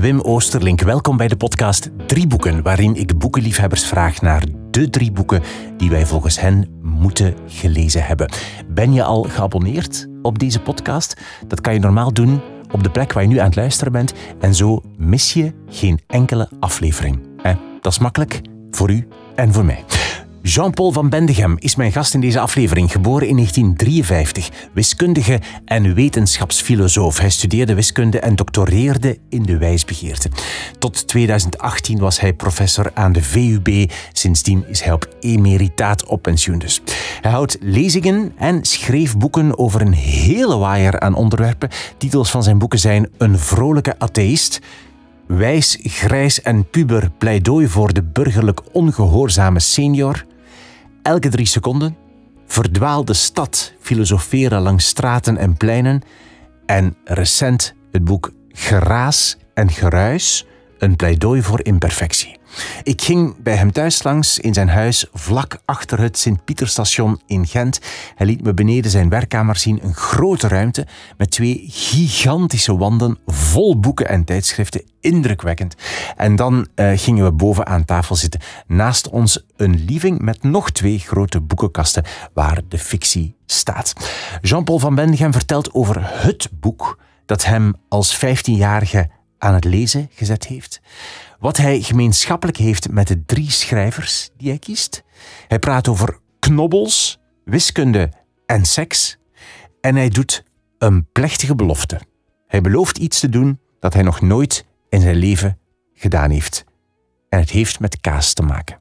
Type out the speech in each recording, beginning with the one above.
Wim Oosterlink. Welkom bij de podcast Drie Boeken, waarin ik boekenliefhebbers vraag naar de drie boeken die wij volgens hen moeten gelezen hebben. Ben je al geabonneerd op deze podcast? Dat kan je normaal doen op de plek waar je nu aan het luisteren bent en zo mis je geen enkele aflevering. Dat is makkelijk voor u en voor mij. Jean-Paul van Bendegem is mijn gast in deze aflevering, geboren in 1953, wiskundige en wetenschapsfilosoof. Hij studeerde wiskunde en doctoreerde in de wijsbegeerte. Tot 2018 was hij professor aan de VUB. Sindsdien is hij op emeritaat op pensioen dus. Hij houdt lezingen en schreef boeken over een hele waaier aan onderwerpen. Titels van zijn boeken zijn Een vrolijke atheïst, Wijs, grijs en puber pleidooi voor de burgerlijk ongehoorzame senior, elke drie seconden, verdwaalde stad filosoferen langs straten en pleinen en recent het boek Geraas en Geruis, een pleidooi voor imperfectie. Ik ging bij hem thuis langs in zijn huis vlak achter het Sint-Pieterstation in Gent. Hij liet me beneden zijn werkkamer zien, een grote ruimte met twee gigantische wanden vol boeken en tijdschriften, indrukwekkend. En dan uh, gingen we boven aan tafel zitten. Naast ons een living met nog twee grote boekenkasten waar de fictie staat. Jean-Paul van Bendegem vertelt over het boek dat hem als 15-jarige aan het lezen gezet heeft. Wat hij gemeenschappelijk heeft met de drie schrijvers die hij kiest. Hij praat over knobbels, wiskunde en seks. En hij doet een plechtige belofte. Hij belooft iets te doen dat hij nog nooit in zijn leven gedaan heeft. En het heeft met kaas te maken.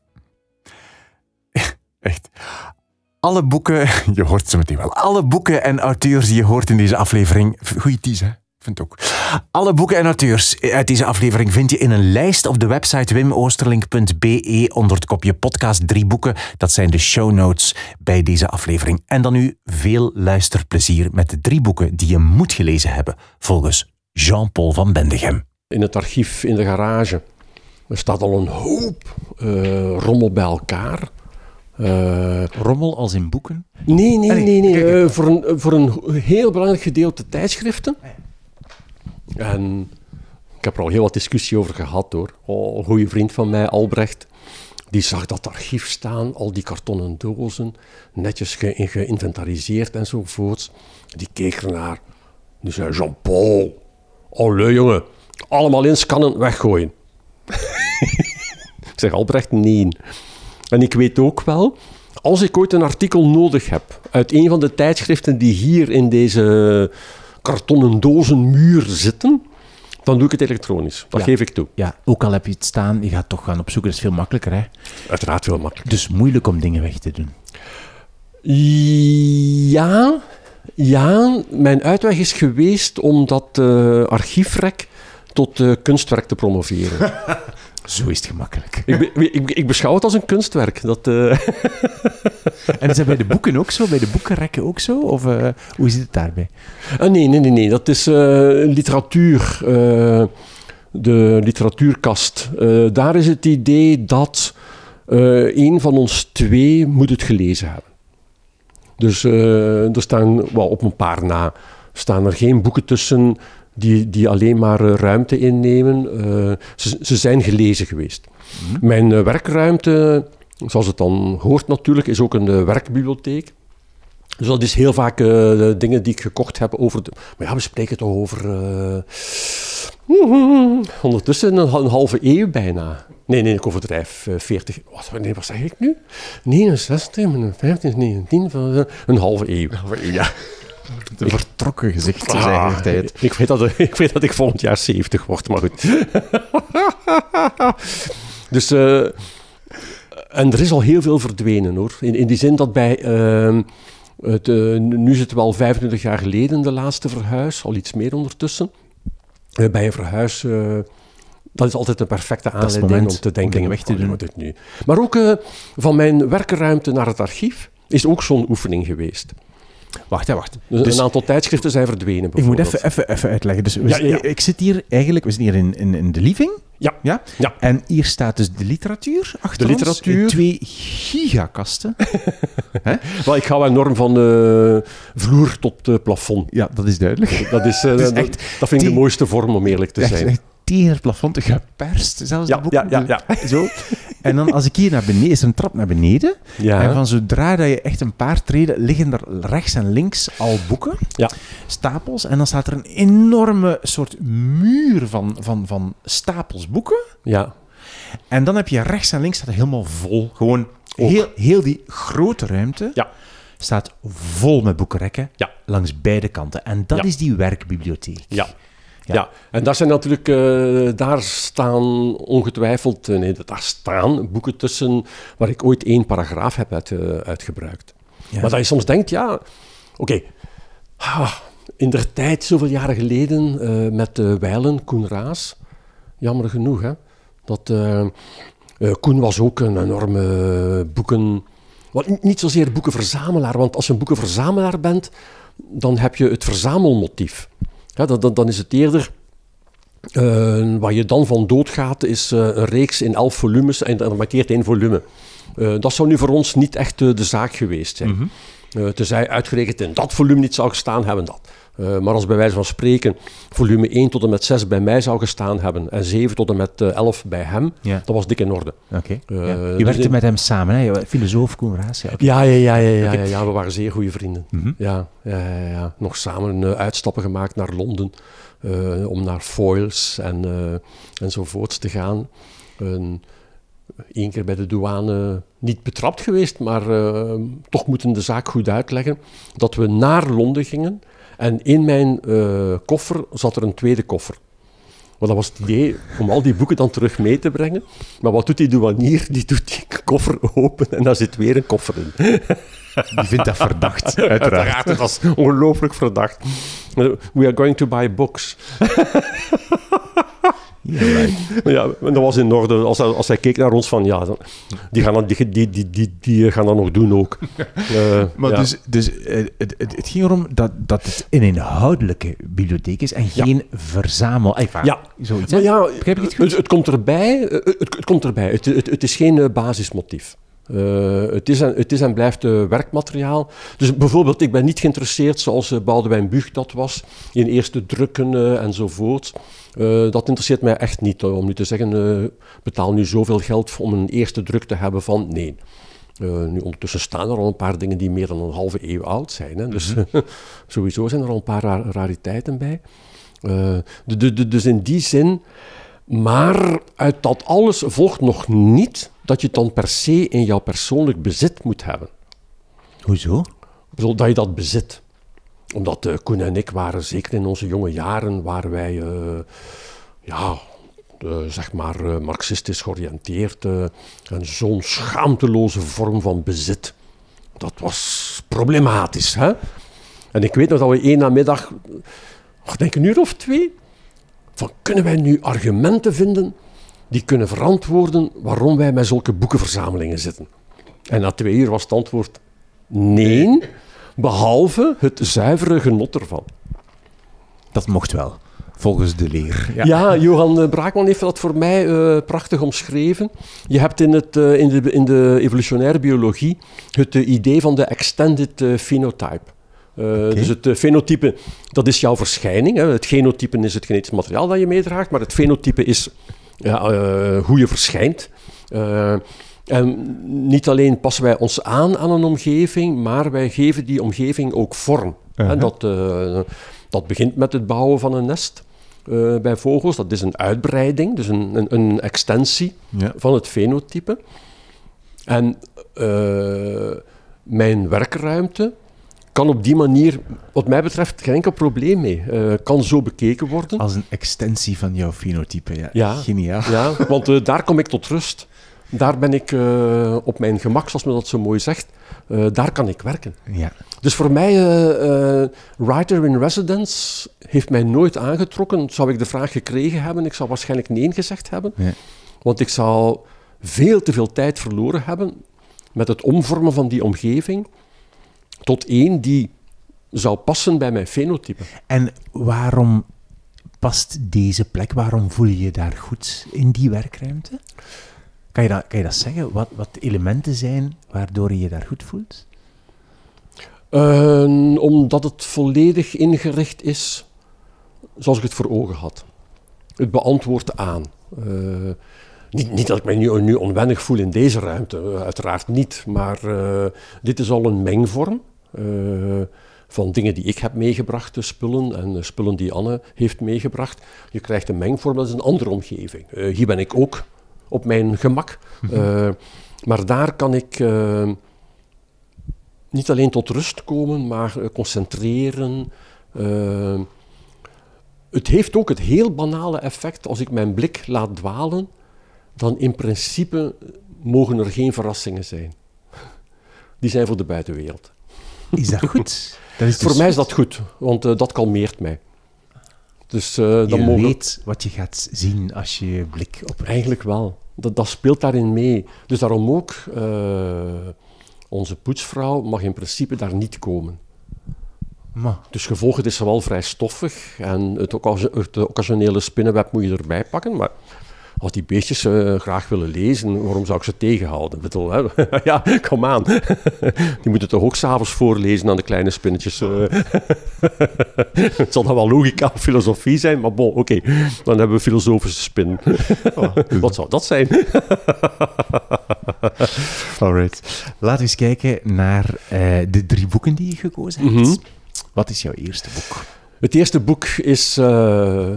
Echt. Alle boeken, je hoort ze meteen wel, alle boeken en auteurs die je hoort in deze aflevering, goeie tease, vind ook. Alle boeken en auteurs uit deze aflevering vind je in een lijst op de website wimoosterlink.be onder het kopje podcast drie boeken. Dat zijn de show notes bij deze aflevering. En dan nu veel luisterplezier met de drie boeken die je moet gelezen hebben volgens Jean-Paul van Bendegem. In het archief in de garage er staat al een hoop uh, rommel bij elkaar. Uh, rommel als in boeken? Nee, nee, nee. nee. Uh, voor, een, voor een heel belangrijk gedeelte tijdschriften. En ik heb er al heel wat discussie over gehad hoor. Oh, een goede vriend van mij, Albrecht, die zag dat archief staan, al die kartonnen dozen, netjes ge geïnventariseerd enzovoorts. Die keek ernaar. Die zei, Jean-Paul, allee jongen, allemaal inscannen, weggooien. ik zeg, Albrecht, nee. En ik weet ook wel, als ik ooit een artikel nodig heb uit een van de tijdschriften die hier in deze kartonnen dozen muur zitten, dan doe ik het elektronisch. Dat geef ik toe. Ja, ook al heb je het staan, je gaat toch gaan opzoeken. Dat is veel makkelijker, hè? Uiteraard veel makkelijker. Dus moeilijk om dingen weg te doen. Ja, ja. Mijn uitweg is geweest om dat uh, archiefrek tot uh, kunstwerk te promoveren. Zo is het gemakkelijk. Ik, ik, ik, beschouw het als een kunstwerk. Dat, uh... en is dat bij de boeken ook zo? Bij de boekenrekken ook zo? Of uh, hoe zit het daarbij? Uh, nee, nee, nee, nee. Dat is literatuur. de literatuurkast. daar is het idee dat een van ons twee moet het gelezen hebben. Dus er staan, wel op een paar na, staan er geen boeken tussen die, die alleen maar uh, ruimte innemen. Uh, ze, ze, zijn gelezen geweest. Mhm. Mijn uh, werkruimte, zoals het dan hoort natuurlijk, is ook een werkbibliotheek. Dus dat is heel vaak dingen die ik gekocht heb over... De, maar ja, we spreken toch over... ondertussen een, een, halve eeuw bijna. Nee, nee, ik overdrijf. 40... Wat, nee, wat zeg ik nu? 69, 15, 19... Een halve eeuw. Een halve eeuw, ja. De vertrokken gezicht ah, zijn tijd. Ik weet, dat, ik weet dat ik volgend jaar 70 word, maar goed. dus, uh, en er is al heel veel verdwenen hoor. In, in die zin dat bij, uh, het, uh, nu is het wel 25 jaar geleden de laatste verhuis, al iets meer ondertussen. Uh, bij een verhuis dat is altijd een perfecte aanleiding om te denken om weg te doen. Dit nu. Maar ook van mijn werkruimte naar het archief is ook zo'n oefening geweest. Wacht, hè, wacht. Dus, een aantal tijdschriften zijn verdwenen. Ik moet even, even, even uitleggen. Dus ja, ja. ik zit hier eigenlijk, we zitten hier in, in, in de living. Ja. ja. Ja? En hier staat dus de literatuur achter De literatuur. Ons, twee gigakasten. Wel, ik ga enorm van uh, vloer tot uh, plafond. Ja, dat is duidelijk. Dat, is, uh, dat, echt, dat, vind ik de mooiste vorm, om eerlijk te zijn. tegen het plafond geperst, zelfs Ja, de boeken. ja, ja, ja. Zo. En dan als ik hier naar beneden, is er een trap naar beneden. Ja. En van zodra dat je echt een paar treden, liggen er rechts en links al boeken, Ja. stapels. En dan staat er een enorme soort muur van, van, van stapels boeken. ja. En dan heb je rechts en links staat er helemaal vol. Gewoon Ook. heel, heel die grote ruimte Ja. staat vol met boekenrekken Ja. langs beide kanten. En dat Ja. is die werkbibliotheek. Ja. Ja. Ja. en daar zijn natuurlijk, eh, daar staan ongetwijfeld, eh, nee, daar staan boeken tussen waar ik ooit één paragraaf heb uit, eh, uitgebruikt. Ja. Maar dat je soms denkt, ja, oké, ah, in der tijd, zoveel jaren geleden, met uh, Weilen, Koen Raas, jammer genoeg, hè, dat Koen was ook een enorme boeken, wat, niet- niet zozeer boekenverzamelaar, want als je een boekenverzamelaar bent, dan heb je het verzamelmotief. Ja, dan, dan, dan is het eerder eh, waar je dan van doodgaat, is eh, een reeks in elf volumes en dan markeert één volume. Eh, dat zou nu voor ons niet echt de zaak geweest zijn. Mhm. Eh, tenzij uitgerekend in dat volume niet zou gestaan hebben, dat. Eh, maar als bij wijze van spreken volume 1 tot en met 6 bij mij zou gestaan hebben en 7 tot en met eh, 11 bij hem, Ja. dat was dik in orde. Eh, ja. Je dus werkte in- met hem samen, hè? Filosoof Raas. Ja. Ja, ja, ja, ja, ja, we waren zeer goede vrienden. Mhm. Ja, ja, ja, ja. nog samen eh, uitstappen gemaakt naar Londen eh, om naar foils en, eh, enzovoorts te gaan. Eén keer bij de douane niet betrapt geweest, maar eh, toch moeten de zaak goed uitleggen. Dat we naar Londen gingen en in mijn eh, koffer zat er een tweede koffer. Want dat was het idee om al die boeken dan terug mee te brengen. Maar wat doet die douanier? Die doet die koffer open en daar zit weer een koffer in. Die vindt dat verdacht, uiteraard. Uiteraard, dat was ongelooflijk verdacht. We are going to buy books. Ja, right. Ja, en dat was in orde. Als hij, als hij keek naar ons van, ja, dan- die gaan dat, die, die, die, die, die gaan dat nog doen ook. Eh, Maar ja. dus, dus eh, het, het, het ging erom dat, dat het een inhoudelijke bibliotheek is en Ja. geen verzamel... Enfin, Ja. Zoiets? Maar ja, Begrijp ik het goed? het, het komt erbij. eh, Het, het komt erbij. Het, het, het is geen eh, basismotief. Eh, het, is en, het is en blijft eh, werkmateriaal. Dus bijvoorbeeld, ik ben niet geïnteresseerd, zoals uh, Boudewijn Buug dat was, in eerste drukken enzovoort. Dat interesseert mij echt niet. om nu te zeggen, betaal nu zoveel geld om een eerste druk te hebben van... Nee. Nu ondertussen staan er al een paar dingen die meer dan een halve eeuw oud zijn. Hè? Dus sowieso zijn er al een paar ra- rariteiten bij. De- de- de- dus in die zin... Maar uit dat alles volgt nog niet dat je het dan per se in jouw persoonlijk bezit moet hebben. Hoezo? Bedoel, dat je dat bezit. Omdat eh, Koen en ik waren, zeker in onze jonge jaren, waren wij, eh, ja, eh, zeg maar, marxistisch georiënteerd. en zo'n schaamteloze vorm van bezit. Dat was problematisch, hè? En ik weet nog dat we één namiddag, ik denk een uur of twee, van kunnen wij nu argumenten vinden die kunnen verantwoorden waarom wij met zulke boekenverzamelingen zitten? En na twee uur was het antwoord nee, behalve het zuivere genot ervan. Dat mocht wel, volgens de leer. Ja, Johan Braakman heeft dat voor mij eh, prachtig omschreven. Je hebt in, het, eh, in, de, in de evolutionaire biologie het eh, idee van de extended eh, Eh, Dus het eh, fenotype, dat is jouw verschijning. Hè. Het genotype is het genetisch materiaal dat je meedraagt, maar het fenotype is ja, eh, hoe je verschijnt. En niet alleen passen wij ons aan aan een omgeving, maar wij geven die omgeving ook vorm. Uh-huh. En dat, eh, dat begint met het bouwen van een nest bij vogels. Dat is een uitbreiding, dus een, een, een extensie Ja. van het fenotype. En mijn werkruimte kan op die manier, wat mij betreft, geen enkel probleem mee. Eh, kan zo bekeken worden. Als een extensie van jouw fenotype. Ja, Ja. geniaal. Ja, want eh, daar kom ik tot rust. Daar ben ik eh, op mijn gemak, zoals men dat zo mooi zegt. Daar kan ik werken. Ja. Dus voor mij, writer in residence heeft mij nooit aangetrokken. Zou ik de vraag gekregen hebben, ik zou waarschijnlijk nee gezegd hebben. Ja. Want ik zou veel te veel tijd verloren hebben met het omvormen van die omgeving tot één die zou passen bij mijn fenotype. En waarom past deze plek? Waarom voel je je daar goed in die werkruimte? Kan je dat, kan je dat zeggen? Wat, wat elementen zijn waardoor je je daar goed voelt? Eh, omdat het volledig ingericht is zoals ik het voor ogen had. het beantwoordt aan. Eh, niet, niet, dat ik mij nu, nu, onwennig voel in deze ruimte, eh, uiteraard niet. Maar dit is al een mengvorm van dingen die ik heb meegebracht, de spullen, en spullen die Anne heeft meegebracht. Je krijgt een mengvorm, dat is een andere omgeving. hier ben ik ook op mijn gemak. Mhm. maar daar kan ik niet alleen tot rust komen, maar concentreren. Het heeft ook het heel banale effect, als ik mijn blik laat dwalen, dan in principe mogen er geen verrassingen zijn. Die zijn voor de buitenwereld. Is dat goed? Dat is dus voor mij is dat goed, want uh, dat kalmeert mij. Dus, uh, dan je mogen... weet wat je gaat zien als je je blik op... Eigenlijk wel. Dat, dat speelt daarin mee. Dus daarom ook, uh, onze poetsvrouw mag in principe daar niet komen. Maar. Dus gevolgd is ze wel vrij stoffig en het, het occasionele spinnenweb moet je erbij pakken, maar als die beestjes uh, graag willen lezen, waarom zou ik ze tegenhouden? Bedoel, hè? ja, kom aan. die moeten toch ook s'avonds voorlezen aan de kleine spinnetjes. Uh. het zal dan wel logica of filosofie zijn, maar bon, oké. Dan hebben we filosofische spin. Oh, Wat zou dat zijn? Alright. Laten we eens kijken naar uh, de drie boeken die je gekozen hebt. Mm -hmm. Wat is jouw eerste boek? Het eerste boek is uh,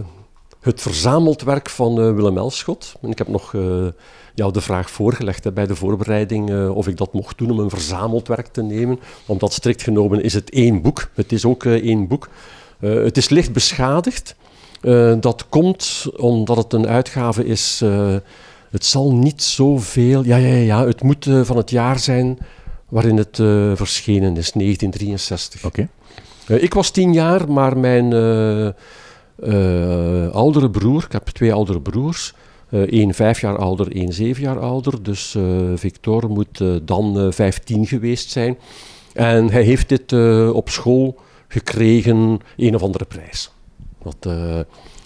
het verzameld werk van uh, Willem Elschot. En ik heb nog uh, jou de vraag voorgelegd hè, bij de voorbereiding of ik dat mocht doen om een verzameld werk te nemen. Omdat strikt genomen is het één boek. Het is ook één boek. het is licht beschadigd. dat komt omdat het een uitgave is. het zal niet zoveel. Ja, ja, ja. Het moet van het jaar zijn waarin het verschenen is, 1963. Oké. Eh, ik was tien jaar, maar mijn uh, oudere broer, ik heb twee oudere broers, één vijf jaar ouder, één zeven jaar ouder. Dus Victor moet dan vijftien geweest zijn. En hij heeft dit op school gekregen, een of andere prijs.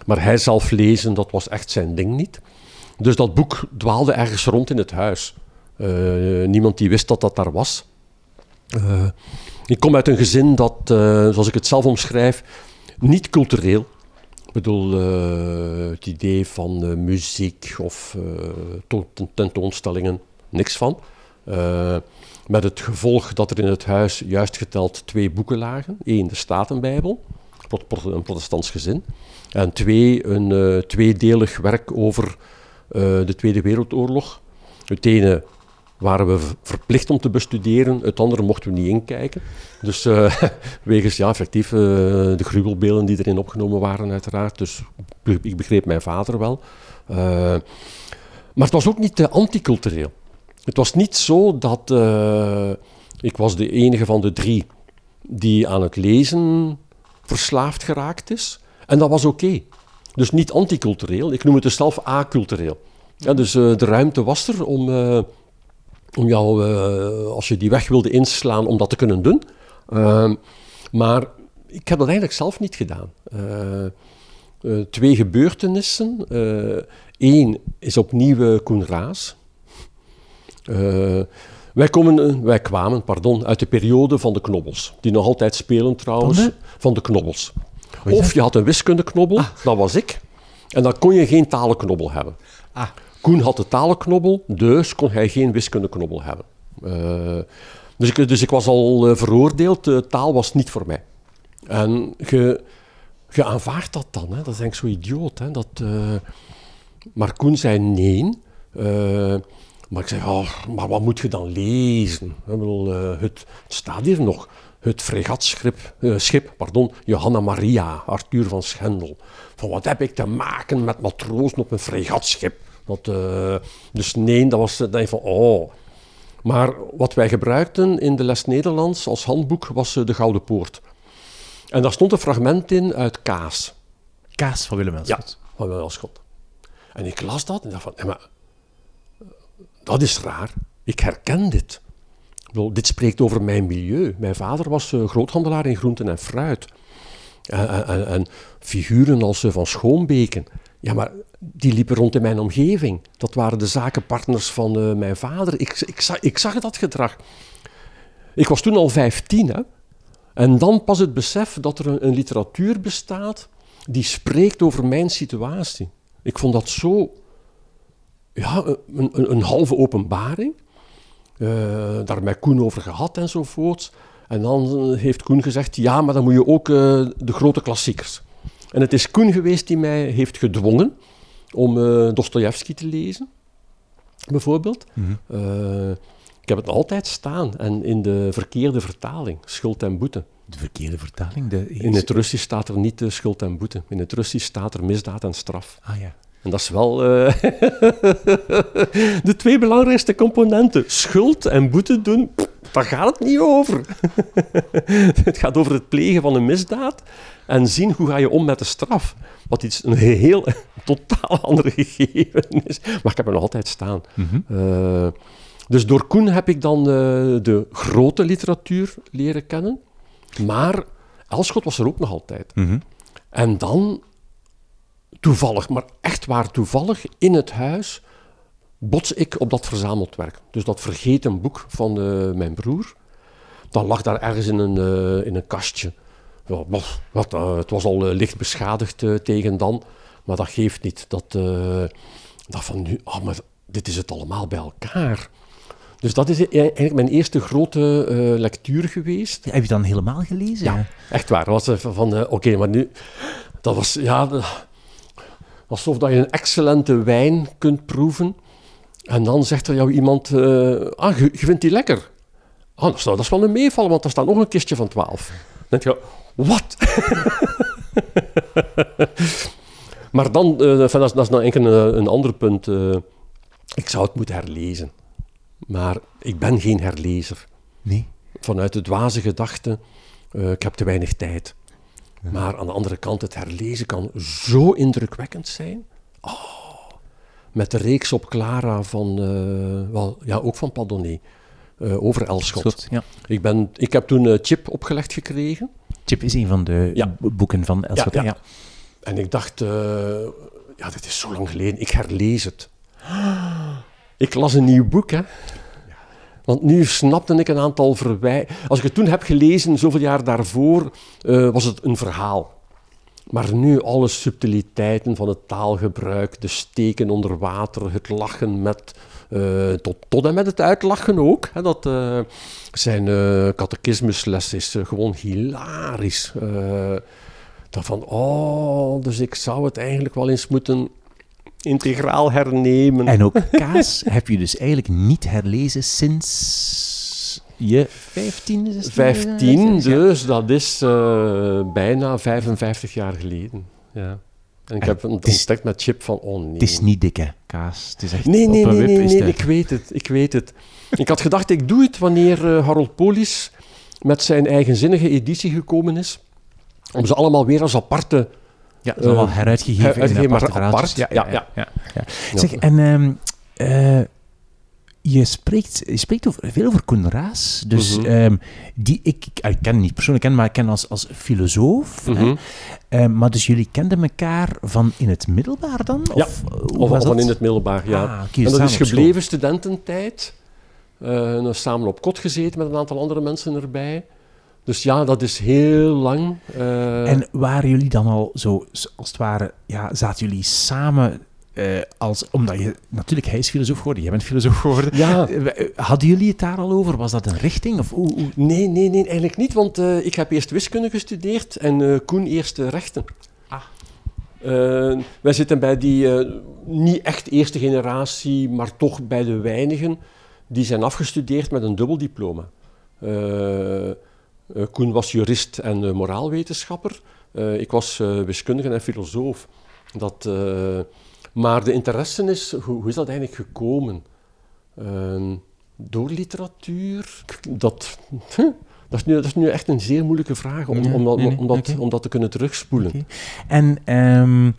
Maar hij zelf lezen, dat was echt zijn ding niet. Dus dat boek dwaalde ergens rond in het huis. niemand die wist dat dat daar was. Ik kom uit een gezin dat, zoals ik het zelf omschrijf, niet cultureel. Ik bedoel, uh, het idee van uh, muziek of tentoonstellingen, niks van. met het gevolg dat er in het huis juist geteld twee boeken lagen. Eén, de Statenbijbel, een protestants gezin. En twee, een tweedelig werk over de Tweede Wereldoorlog. Het ene waren we verplicht om te bestuderen. Het andere mochten we niet inkijken. Dus uh, wegens ja, effectief uh, de gruwelbeelden die erin opgenomen waren, uiteraard. Dus ik begreep mijn vader wel. Uh, maar het was ook niet anticultureel. Het was niet zo dat ik was de enige van de drie die aan het lezen verslaafd geraakt is. En dat was oké. Dus niet anticultureel. Ik noem het dus zelf acultureel. Ja, dus de ruimte was er om om jou, uh, als je die weg wilde inslaan, om dat te kunnen doen. Uh, maar ik heb dat eigenlijk zelf niet gedaan. Uh, twee gebeurtenissen. Eén is opnieuw Koen Raas. wij, komen, wij kwamen pardon, uit de periode van de knobbels. Die nog altijd spelen trouwens. Van de, van de knobbels. Of je had een wiskundeknobbel, ah. dat was ik. En dan kon je geen talenknobbel hebben. Ah. Koen had de talenknobbel, dus kon hij geen wiskundeknobbel hebben. Uh, dus, ik, dus ik was al uh, veroordeeld, uh, taal was niet voor mij. En je, je aanvaardt dat dan, hè? dat is eigenlijk zo idioot. Hè? Dat, maar Koen zei nee. maar ik zei, oh, maar wat moet je dan lezen? Bedoel, het, het, staat hier nog. Het fregatschip, schip, pardon, Johanna Maria, Arthur van Schendel. Van wat heb ik te maken met matrozen op een fregatschip? Dat, uh, dus nee, dat was dan van oh. Maar wat wij gebruikten in de les Nederlands als handboek was uh, de Gouden Poort. En daar stond een fragment in uit Kaas. Kaas van Willem Elschot? Ja, van Willem Elschot. En ik las dat en dacht van, maar, dat is raar. Ik herken dit. Bedoel, dit spreekt over mijn milieu. Mijn vader was uh, groothandelaar in groenten en fruit. En, en, en figuren als Van Schoonbeken. Ja, maar die liepen rond in mijn omgeving. Dat waren de zakenpartners van uh, mijn vader. Ik, ik, zag, ik zag dat gedrag. Ik was toen al 15, hè. En dan pas het besef dat er een, literatuur bestaat die spreekt over mijn situatie. Ik vond dat zo... Ja, een, een, een halve openbaring. Uh, daar met Koen over gehad enzovoort. En dan heeft Koen gezegd, ja, maar dan moet je ook de grote klassiekers. En het is Koen geweest die mij heeft gedwongen om uh, Dostoevsky te lezen, bijvoorbeeld. Mm -hmm. ik heb het altijd staan en in de verkeerde vertaling, schuld en boete. De verkeerde vertaling? De... In het Russisch staat er niet schuld en boete. In het Russisch staat er misdaad en straf. Ah ja. En dat is wel uh, de twee belangrijkste componenten. Schuld en boete doen, daar gaat het niet over. het gaat over het plegen van een misdaad en zien hoe ga je om met de straf. Wat iets een heel totaal andere gegeven is. Maar ik heb er nog altijd staan. Mm -hmm. uh, dus door Koen heb ik dan uh, de grote literatuur leren kennen. Maar Elschot was er ook nog altijd. Mm -hmm. En dan toevallig, maar echt waar toevallig, in het huis bots ik op dat verzameld werk. Dus dat vergeten boek van uh, mijn broer. Dat lag daar ergens in een, uh, in een kastje. Ja, wat, uh, het was al licht beschadigd tegen dan, maar dat geeft niet. Dat, dat van nu, oh, maar dit is het allemaal bij elkaar. Dus dat is e-, eigenlijk mijn eerste grote lectuur geweest. Ja, heb je dan helemaal gelezen? Ja, echt waar. Dat was van, oké, okay, maar nu... Dat was, ja... Alsof dat je een excellente wijn kunt proeven. En dan zegt er jou iemand, uh, ah, je, je, vindt die lekker. Ah, dat is, dat is wel een meevallen, want er staat nog een kistje van 12. Dan denk je, wat? maar dan, uh, dat, is, dat is nou enkel een, een ander punt. Uh, ik zou het moeten herlezen. Maar ik ben geen herlezer. Nee. Vanuit de dwaze gedachte, ik heb te weinig tijd. Maar aan de andere kant, het herlezen kan zo indrukwekkend zijn. Oh, met de reeks op Clara van, uh, wel, ja, ook van Padonnet, uh, over Elschot. Schot, ja. ik, ben, ik heb toen uh, Chip opgelegd gekregen. Chip is een van de ja. boeken van Elschot. Ja, ja. En ik dacht, ja, dit is zo lang geleden, ik herlees het. Ik las een nieuw boek, hè. Want nu snapte ik een aantal verwij... Als ik het toen heb gelezen, zoveel jaar daarvoor, was het een verhaal. Maar nu alle subtiliteiten van het taalgebruik, de steken onder water, het lachen met... Uh, tot, tot en met het uitlachen ook. Hè, dat, uh, zijn uh, catechismusles is gewoon hilarisch. dat van, oh, dus ik zou het eigenlijk wel eens moeten integraal hernemen. En ook kaas heb je dus eigenlijk niet herlezen sinds je 15 is 15, dus dat is uh, bijna 55 jaar geleden. Ja. En ik en heb ontdekt met chip van, oh nee. Het is niet dikke kaas. Het is echt nee, nee, nee, nee, nee, ik weet het, ik weet het. ik had gedacht, ik doe het wanneer uh, Harold Polis met zijn eigenzinnige editie gekomen is, om ze allemaal weer als aparte ja, dat is wel heruitgegeven heruitgegeven, in maar apart. Ja, ja, ja. ja, ja. Zeg, en um, uh, je, spreekt, je spreekt over, veel over Koen Raas, dus mm -hmm. um, die ik, ik ken niet persoonlijk ken, maar ik ken als, als filosoof. Mm -hmm. uh, maar dus jullie kenden elkaar van in het middelbaar dan? Ja, of, of, of van in het middelbaar, ja. Ah, okay, en dat is gebleven studententijd. Uh, samen op kot gezeten met een aantal andere mensen erbij. Dus ja, dat is heel lang. Uh... En waren jullie dan al zo, als het ware, ja, zaten jullie samen uh, als, omdat je, natuurlijk, hij is filosoof geworden, jij bent filosoof geworden. Ja. Eh, hadden jullie het daar al over? Was dat een richting? Of, hoe, hoe? Nee, nee, nee, eigenlijk niet, want uh, ik heb eerst wiskunde gestudeerd en uh, Koen eerst rechten. Ah. wij zitten bij die, niet echt eerste generatie, maar toch bij de weinigen, die zijn afgestudeerd met een dubbel diploma. Uh, Koen was jurist en uh, moraalwetenschapper. Uh, ik was wiskundige en filosoof. Dat, maar de interesse is, hoe, hoe is dat eigenlijk gekomen? Ehm, door literatuur? Dat, dat, is nu, dat is nu echt een zeer moeilijke vraag om, om, om, om dat, okay. om dat te kunnen terugspoelen. Okay. En um,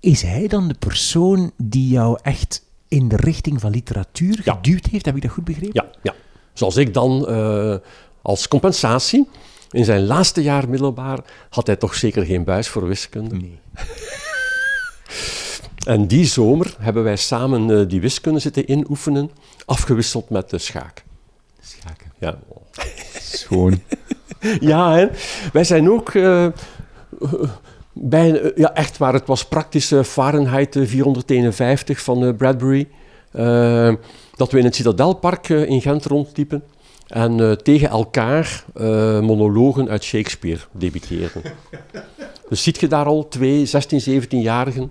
is hij dan de persoon die jou echt in de richting van literatuur ja. geduwd heeft? Heb ik dat goed begrepen? Ja, ja. zoals ik dan als compensatie, in zijn laatste jaar middelbaar, had hij toch zeker geen buis voor wiskunde. Nee. en die zomer hebben wij samen uh, die wiskunde zitten inoefenen, afgewisseld met de schaak. Schaken. Ja. Schoon. ja, hè? wij zijn ook... Uh, Bij, ja, echt waar. Het was praktisch Fahrenheit 451 van Bradbury. dat we in het Citadelpark in Gent rondliepen. En tegen elkaar monologen uit Shakespeare debiteerden. dus ziet je daar al twee 16, 17-jarigen.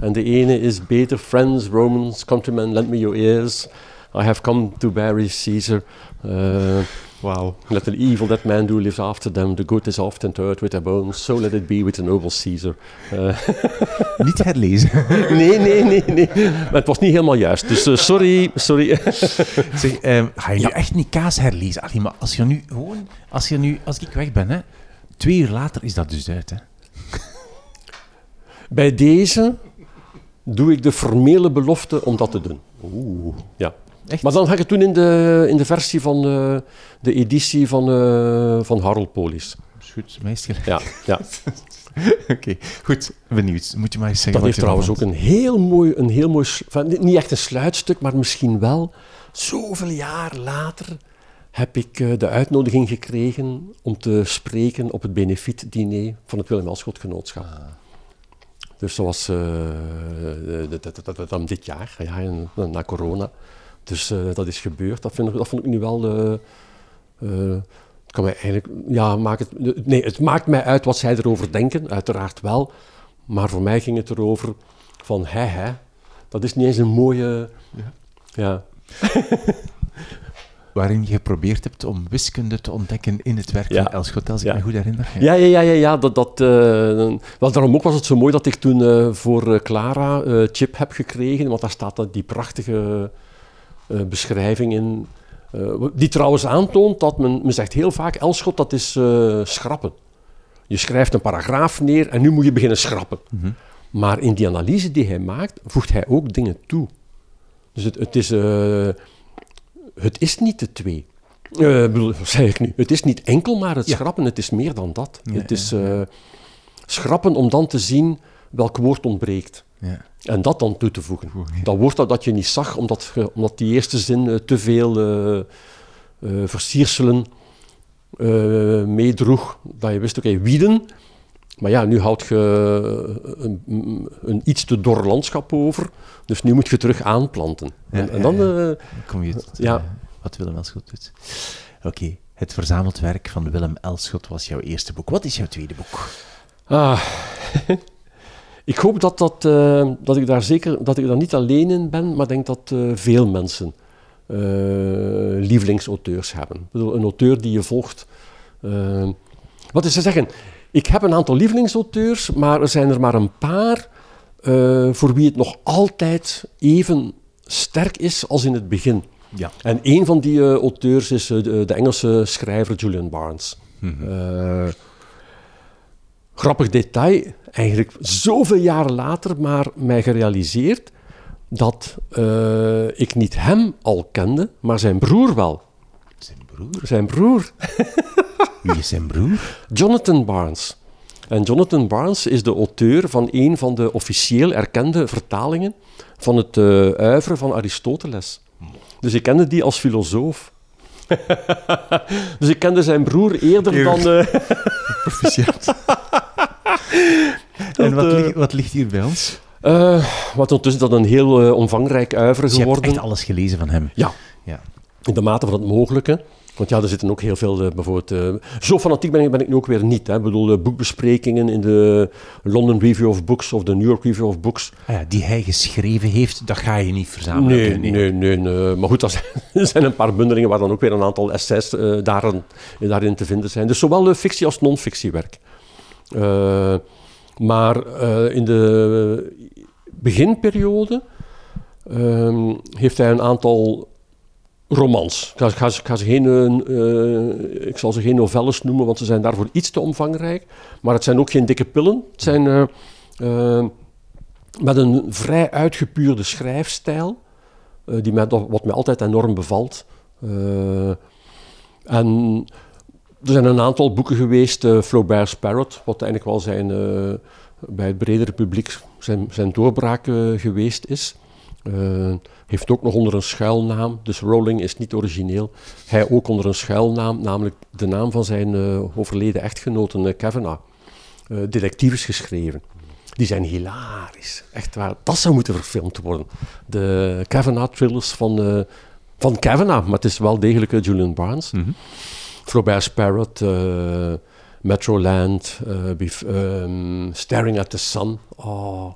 En de ene is beter, friends, Romans, countrymen, lend me your ears. I have come to bury Caesar. Uh, wow. Let the evil that man do lives after them. The good is often interred with their bones. So let it be with the noble Caesar. Uh. niet herlezen. nee, nee, nee, nee. Maar het was niet helemaal juist. Dus uh, sorry, sorry. zeg, um, ga je nu echt niet kaas herlezen? Allee, maar als je nu gewoon... Als, je nu, als ik weg ben, hè, twee uur later is dat dus uit, hè? Bij deze doe ik de formele belofte om dat te doen. Oeh. Ja. Maar dan ga ik het doen in de, in de versie van uh, de editie van, uh, van Harold Polis. Goed, meester. Ja, ja. Oké, goed. Benieuwd. Moet je maar eens zeggen Dat heeft trouwens ook een heel mooi, een heel mooi niet echt een sluitstuk, maar misschien wel, zoveel jaar later heb ik uh, de uitnodiging gekregen om te spreken op het benefietdiner van het Willem Elschot Genootschap. Ah. Dus zoals was uh, dit jaar, ja, na corona. Dus uh, dat is gebeurd. Dat, vind ik, dat vond ik nu wel. Uh, kan mij eigenlijk, ja, maakt het, nee, het maakt mij uit wat zij erover denken, uiteraard wel. Maar voor mij ging het erover van, hè, hè, dat is niet eens een mooie. Ja. ja. waarin je geprobeerd hebt om wiskunde te ontdekken in het werk van Elschot, als ik me goed herinner. Ja, ja, ja, ja, ja dat, dat, uh, wel, daarom ook was het zo mooi dat ik toen uh, voor uh, Clara chip heb gekregen, want daar staat dat die prachtige beschrijving in, die trouwens aantoont dat men, men zegt heel vaak, Elschot, dat is schrappen. Je schrijft een paragraaf neer en nu moet je beginnen schrappen. Mm -hmm. Maar in die analyse die hij maakt, voegt hij ook dingen toe. Dus het, het is het is niet de twee. Uh, wat zeg ik nu? Het is niet enkel maar het schrappen, het is meer dan dat. het is uh, schrappen om dan te zien welk woord ontbreekt. En dat dan toe te voegen. Dat woord dat, dat je niet zag, omdat, omdat die eerste zin uh, te veel versierselen meedroeg. Dat je wist, oké, okay, wieden. Maar ja, nu houd je een, een, iets te dor landschap over. Dus nu moet je terug aanplanten. en, en, dan... Kom je tot ja. Uh, wat Willem Elschot doet. Oké, het verzameld werk van Willem Elschot was jouw eerste boek. Wat is jouw tweede boek? Ah, ik hoop dat, dat, uh, dat ik daar zeker dat ik daar niet alleen in ben, maar denk dat veel mensen lievelingsauteurs hebben. Ik bedoel, een auteur die je volgt. wat is te zeggen? Ik heb een aantal lievelingsauteurs, maar er zijn er maar een paar uh, voor wie het nog altijd even sterk is als in het begin. Ja. En een van die uh, auteurs is uh, de, de, Engelse schrijver Julian Barnes. Mm -hmm. grappig detail, eigenlijk zoveel jaren later, maar mij gerealiseerd dat ik niet hem al kende, maar zijn broer wel. Zijn broer? Zijn broer. Wie is zijn broer? Jonathan Barnes. En Jonathan Barnes is de auteur van een van de officieel erkende vertalingen van het uh, uiveren van Aristoteles. Dus ik kende die als filosoof. dus ik kende zijn broer eerder dan... Uh... Proficiat. en wat, uh, wat, ligt hier bij ons? Uh, wat ondertussen dat een heel omvangrijk uiveren geworden. Je hebt echt alles gelezen van hem. Ja. ja. In de mate van het mogelijke. Want ja, er zitten ook heel veel, uh, bijvoorbeeld... Uh, zo fanatiek ben ik, ben ik nu ook weer niet. Hè. Ik bedoel, uh, boekbesprekingen in de London Review of Books of de New York Review of Books. Ah ja, die hij geschreven heeft, dat ga je niet verzamelen. Nee, nee, nee. nee, nee. Maar goed, er zijn een paar bundelingen waar dan ook weer een aantal essays daarin, daarin te vinden zijn. Dus zowel fictie als non-fictiewerk. maar in de beginperiode ehm, heeft hij een aantal romans. Ik, ga, ga, ze geen, uh, ik zal ze geen novelles noemen, want ze zijn daarvoor iets te omvangrijk. Maar het zijn ook geen dikke pillen. Het zijn uh, met een vrij uitgepuurde schrijfstijl, die mij, wat mij altijd enorm bevalt. en er zijn een aantal boeken geweest, Flaubert's Parrot, wat eigenlijk wel zijn, bij het bredere publiek zijn, zijn doorbraak geweest is. Heeft ook nog onder een schuilnaam, dus Rowling is niet origineel. Hij ook onder een schuilnaam, namelijk de naam van zijn uh, overleden echtgenote uh, Kavanagh. uh, detectives geschreven. Die zijn hilarisch. Echt waar. Dat zou moeten verfilmd worden. De Kavanaugh-thrillers van, uh, van Kavanaugh, maar het is wel degelijk Julian Barnes. Mm -hmm. Flaubert Sparrowt, uh, Metroland, um, Staring at the Sun. Oh.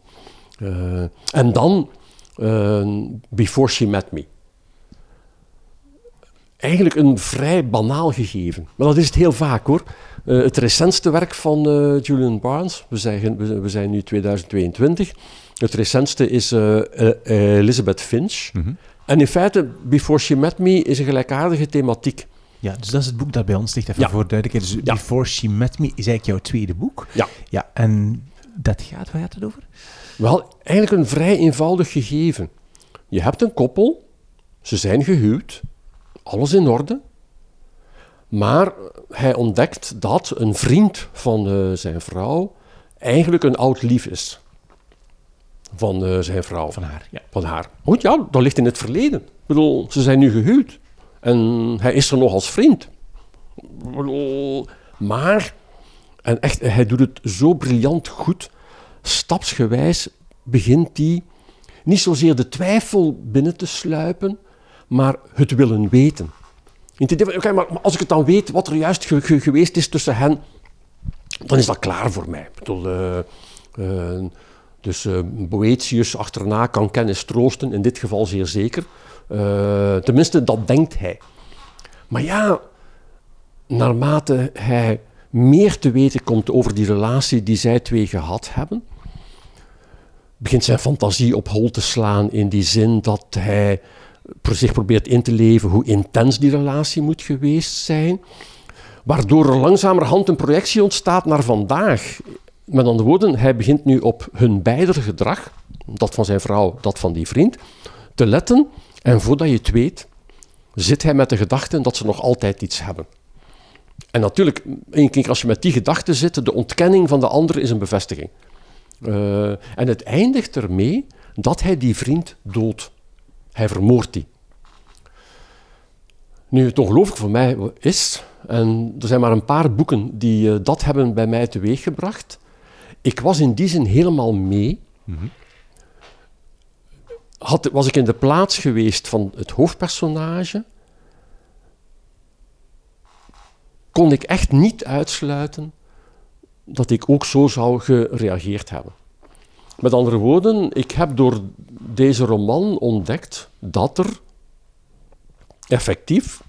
en dan Before She Met Me eigenlijk een vrij banaal gegeven. Maar dat is het heel vaak hoor. Uh, het recentste werk van uh, Julian Barnes, we zijn, we, we, zijn nu 2022. Het recentste is uh, Elizabeth Finch. Mm -hmm. En in feite, Before She Met Me is een gelijkaardige thematiek. Ja, dus dat is het boek dat bij ons ligt, even ja. voor duidelijkheid. Dus ja. Before She Met Me is eigenlijk jouw tweede boek. Ja. ja en dat gaat, waar gaat het over? Wel, eigenlijk een vrij eenvoudig gegeven. Je hebt een koppel, ze zijn gehuwd, alles in orde. Maar hij ontdekt dat een vriend van uh, zijn vrouw eigenlijk een oud lief is. Van uh, zijn vrouw. Van haar, ja. Van haar. Goed, ja, dat ligt in het verleden. Ik bedoel, ze zijn nu gehuwd. En hij is er nog als vriend. Maar, en echt, hij doet het zo briljant goed. Stapsgewijs begint hij niet zozeer de twijfel binnen te sluipen, maar het willen weten. Oké, maar als ik het dan weet wat er juist geweest is tussen hen, dan is dat klaar voor mij. Ik bedoel, uh, uh, dus uh, Boetius achterna kan kennis troosten, in dit geval zeer zeker. tenminste, dat denkt hij. Maar ja, naarmate hij meer te weten komt over die relatie die zij twee gehad hebben, begint zijn fantasie op hol te slaan in die zin dat hij zich probeert in te leven hoe intens die relatie moet geweest zijn. Waardoor er langzamerhand een projectie ontstaat naar vandaag. Met andere woorden, hij begint nu op hun beider gedrag, dat van zijn vrouw, dat van die vriend, te letten. En voordat je het weet, zit hij met de gedachte dat ze nog altijd iets hebben. En natuurlijk, als je met die gedachte zit, de ontkenning van de ander is een bevestiging. Uh, en het eindigt ermee dat hij die vriend doodt. Hij vermoordt die. Nu, het ongelooflijk voor mij is, en er zijn maar een paar boeken die uh, dat hebben bij mij teweeggebracht. Ik was in die zin helemaal mee. Mm-hmm. Had, was ik in de plaats geweest van het hoofdpersonage, kon ik echt niet uitsluiten dat ik ook zo zou gereageerd hebben. Met andere woorden, ik heb door deze roman ontdekt dat er effectief,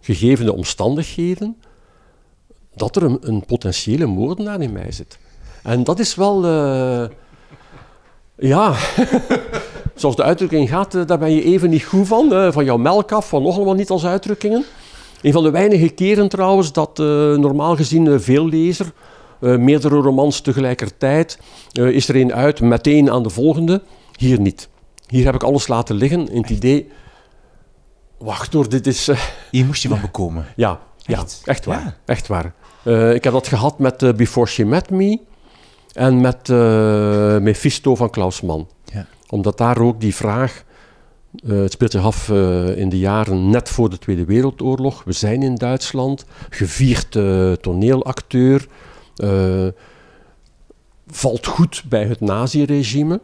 gegeven de omstandigheden, dat er een, potentiële moordenaar in mij zit. En dat is wel, uh, ja, zoals de uitdrukking gaat, uh, daar ben je even niet goed van. Uh, van jouw melk af, van nog allemaal niet als uitdrukkingen. Een van de weinige keren trouwens dat normaal gezien veel lezer meerdere romans tegelijkertijd. Uh, is er een uit, meteen aan de volgende. Hier niet. Hier heb ik alles laten liggen in het idee... Wacht hoor, dit is... Uh, Hier moest je van bekomen. Ja, echt, ja, echt waar. Ja. Echt waar. ik heb dat gehad met Before She Met Me en met Mephisto van Klaus Mann. Ja. Omdat daar ook die vraag... het speelt zich af in de jaren net voor de Tweede Wereldoorlog. We zijn in Duitsland, gevierd toneelacteur, uh, valt goed bij het naziregime.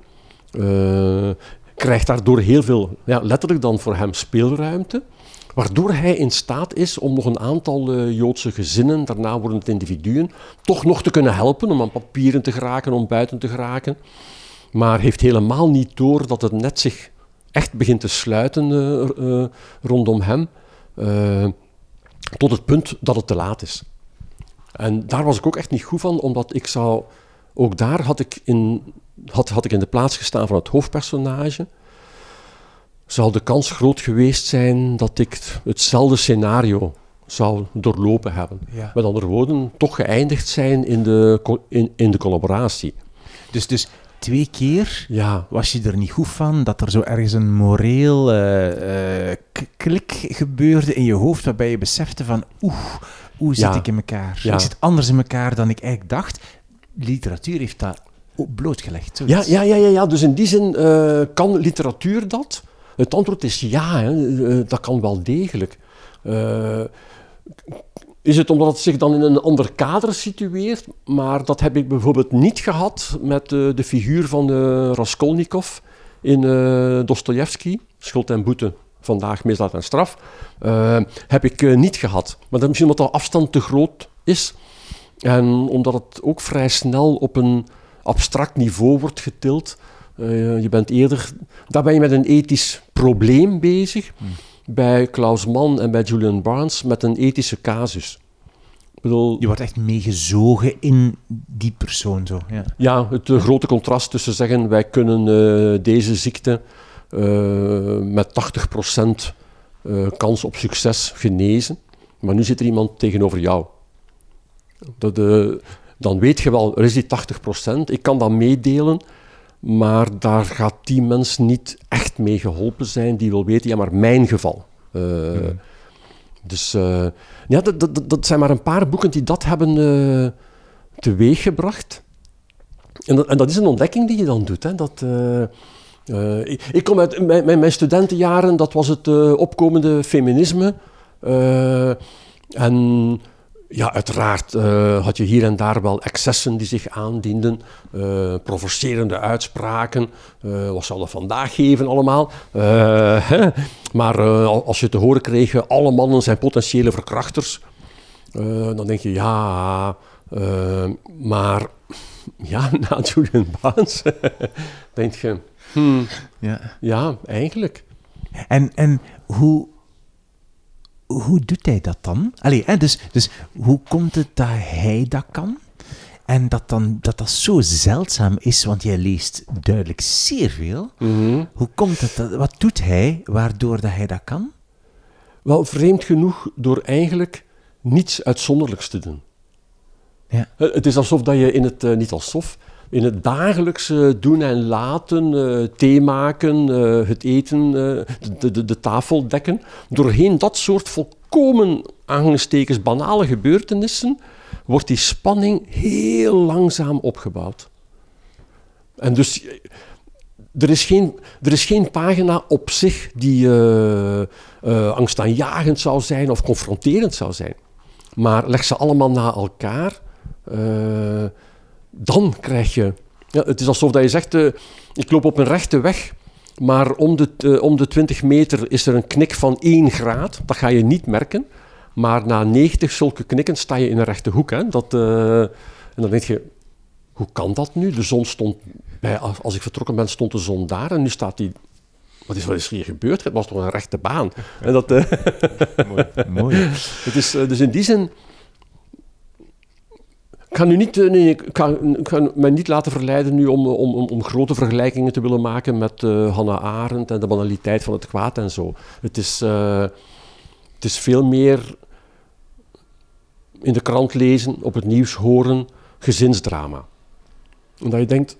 Uh, krijgt daardoor heel veel, ja, letterlijk dan voor hem speelruimte. Waardoor hij in staat is om nog een aantal uh, Joodse gezinnen, daarna worden het individuen, toch nog te kunnen helpen om aan papieren te geraken, om buiten te geraken. Maar heeft helemaal niet door dat het net zich echt begint te sluiten rondom hem. tot het punt dat het te laat is. En daar was ik ook echt niet goed van, omdat ik zou... Ook daar had ik in, had, had ik in de plaats gestaan van het hoofdpersonage. Zou de kans groot geweest zijn dat ik hetzelfde scenario zou doorlopen hebben. Met andere woorden, toch geëindigd zijn in de, in, in de collaboratie. Dus, dus twee keer ja. was je er niet goed van dat er zo ergens een moreel uh, uh, klik gebeurde in je hoofd waarbij je besefte van oeh, hoe zit ik in elkaar? Ik zit anders in elkaar dan ik eigenlijk dacht. Literatuur heeft dat blootgelegd. Ja, ja, ja, ja, ja, dus in die zin uh, kan literatuur dat? Het antwoord is ja, hè. Uh, dat kan wel degelijk. Uh, is het omdat het zich dan in een ander kader situeert, maar dat heb ik bijvoorbeeld niet gehad met de figuur van Raskolnikov in Dostoevsky, Schuld en Boete, vandaag misdaad en straf, heb ik niet gehad. Maar dat misschien omdat de afstand te groot is en omdat het ook vrij snel op een abstract niveau wordt getild. je bent eerder, daar ben je met een ethisch probleem bezig. Hmm bij Klaus Mann en bij Julian Barnes met een ethische casus. Bedoel, je wordt echt meegezogen in die persoon zo. Ja, ja het uh, grote contrast tussen zeggen wij kunnen uh, deze ziekte met 80% kans op succes genezen, maar nu zit er iemand tegenover jou. Dat, dan weet je wel, er is die 80%, ik kan dat meedelen, maar daar gaat die mens niet echt mee geholpen zijn. Die wil weten, ja, maar mijn geval. Dus ja, dat, dat, dat, zijn maar een paar boeken die dat hebben uh, teweeggebracht. En dat, en dat is een ontdekking die je dan doet. Hè, dat, ik, ik, kom uit mijn, mijn, studentenjaren, dat was het opkomende feminisme. en ja, uiteraard had je hier en daar wel excessen die zich aandienden, provocerende uitspraken. Wat zal dat vandaag geven allemaal? Hè? Maar als je te horen kreeg, alle mannen zijn potentiële verkrachters, dan denk je, ja, maar ja, na Julian Barnes denk je, hmm, ja. ja, eigenlijk. En, en hoe hoe doet hij dat dan? Allee, hè, dus, dus hoe komt het dat hij dat kan? En dat, dan, dat dat zo zeldzaam is, want jij leest duidelijk zeer veel. Mhm. Hoe komt het? Dat, wat doet hij waardoor dat hij dat kan? Wel, vreemd genoeg door eigenlijk niets uitzonderlijks te doen. Ja. Het is alsof dat je in het, uh, niet alsof, in het dagelijkse doen en laten, uh, thee maken, uh, het eten, uh, de, de, de, tafel dekken, doorheen dat soort volkomen aangestekens banale gebeurtenissen, wordt die spanning heel langzaam opgebouwd. En dus er is geen, er is geen pagina op zich die angstaanjagend zou zijn of confronterend zou zijn. Maar leg ze allemaal na elkaar dan krijg je... Ja, het is alsof dat je zegt, uh, ik loop op een rechte weg, maar om de, uh, om de 20 meter is er een knik van 1 graad. Dat ga je niet merken. Maar na 90 zulke knikken sta je in een rechte hoek. Hè. Dat, uh, en dan denk je, hoe kan dat nu? De zon stond, bij, als ik vertrokken ben, stond de zon daar en nu staat die wat is, wat is hier gebeurd? Het was toch een rechte baan? En dat, mooi, mooi. Het is, dus in die zin ik ga, nu niet, eh, nee, kan, ik mij niet laten verleiden nu om, om, om, grote vergelijkingen te willen maken met uh, Hannah Arendt en de banaliteit van het kwaad en zo. Het is, uh, het is veel meer in de krant lezen, op het nieuws horen, gezinsdrama. Omdat je denkt,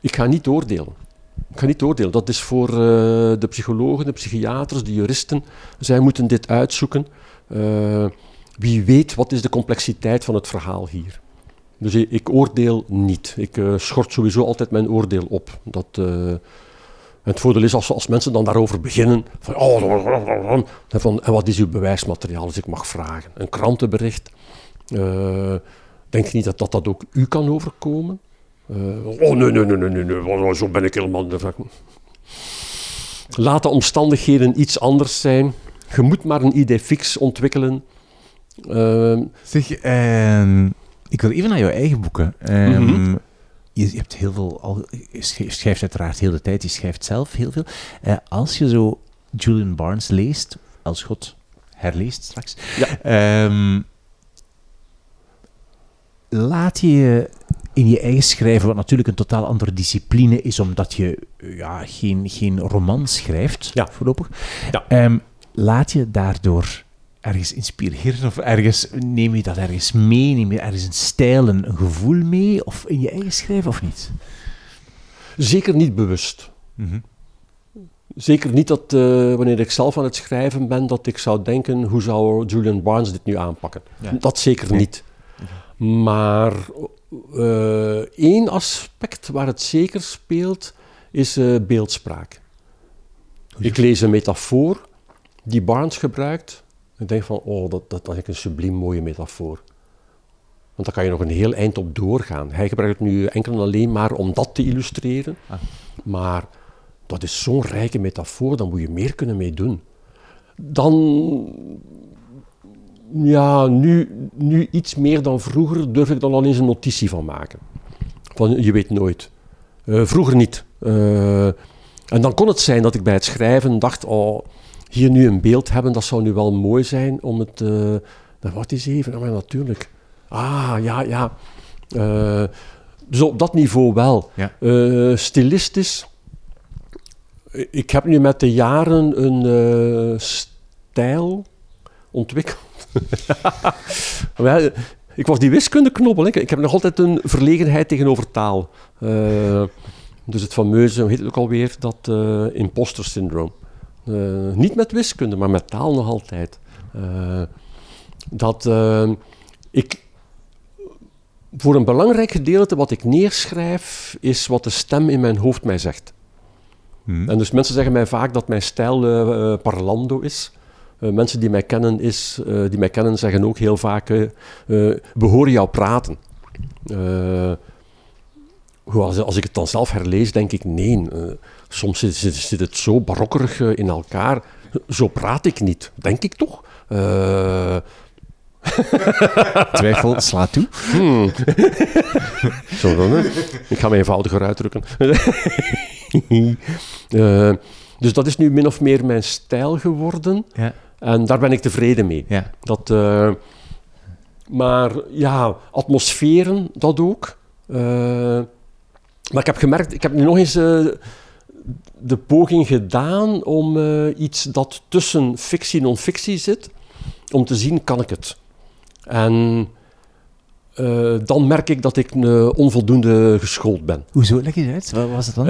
ik ga niet oordelen. Ik ga niet oordelen. Dat is voor de psychologen, de psychiaters, de juristen. Zij moeten dit uitzoeken. Wie weet wat is de complexiteit van het verhaal hier. Dus ik, oordeel niet. Ik uh, schort sowieso altijd mijn oordeel op. Dat, uh, het voordeel is als, als mensen dan daarover beginnen, van, oh, van, en wat is uw bewijsmateriaal, als ik mag vragen. Een krantenbericht. Uh, denk je niet dat, dat dat ook u kan overkomen? oh nee, nee, nee, nee, nee, zo ben ik helemaal... Laat de omstandigheden iets anders zijn. Je moet maar een idee fix ontwikkelen Ehm, zeg, ehm, ik wil even naar jouw eigen boeken. Ehm, mhm. je, je, hebt heel veel, al, je schrijft uiteraard heel de tijd, je schrijft zelf heel veel. Uh, als je zo Julian Barnes leest, als God herleest straks, ja. laat je in je eigen schrijven, wat natuurlijk een totaal andere discipline is, omdat je ja, geen, geen roman schrijft, ja. voorlopig. Ja. laat je daardoor ergens inspireren of ergens neem je dat ergens mee? Neem je ergens een stijl, een, gevoel mee of in je eigen schrijven of niet? Zeker niet bewust. Mhm. Zeker niet dat uh, wanneer ik zelf aan het schrijven ben, dat ik zou denken, hoe zou Julian Barnes dit nu aanpakken? Dat zeker niet. Maar uh, één aspect waar het zeker speelt, is uh, beeldspraak. Ik lees een metafoor die Barnes gebruikt Ik denk van, oh, dat, dat, dat is een subliem mooie metafoor. Want daar kan je nog een heel eind op doorgaan. Hij gebruikt het nu enkel en alleen maar om dat te illustreren. Ah. Maar dat is zo'n rijke metafoor, daar moet je meer kunnen mee doen. Dan, ja, nu, nu iets meer dan vroeger durf ik er al eens een notitie van maken. Van, je weet nooit. Eh, vroeger niet. Eh, en dan kon het zijn dat ik bij het schrijven dacht, oh, hier nu een beeld hebben, dat zou nu wel mooi zijn om het... Uh, wat is even? maar natuurlijk. Ah, ja, ja. Uh, dus op dat niveau wel. Ja. Uh, stilistisch. Ik heb nu met de jaren een stijl ontwikkeld. ik was die wiskundeknobbel. Ik, ik heb nog altijd een verlegenheid tegenover taal. dus het fameuze, hoe heet het ook alweer, dat imposter syndroom. Niet met wiskunde, maar met taal nog altijd. dat ik voor een belangrijk gedeelte wat ik neerschrijf, is wat de stem in mijn hoofd mij zegt. Hmm. En dus mensen zeggen mij vaak dat mijn stijl parlando is. Mensen die mij, kennen is, die mij kennen zeggen ook heel vaak, we horen jou praten. Als, als, ik het dan zelf herlees, denk ik, nee, soms zit, zit, het zo barokkerig in elkaar. Zo praat ik niet, denk ik toch? Twijfel, sla toe. Hmm. Zo dan, hè? Ik ga me eenvoudiger uitdrukken. uh, dus dat is nu min of meer mijn stijl geworden. Ja. En daar ben ik tevreden mee. Ja. Dat, uh, maar ja, atmosferen, dat ook. Uh, maar ik heb gemerkt, ik heb nu nog eens de poging gedaan om iets dat tussen fictie en non-fictie zit, om te zien, kan ik het? En uh, dan merk ik dat ik uh, onvoldoende geschoold ben. Hoezo? Leg je uit. Wat was het dan?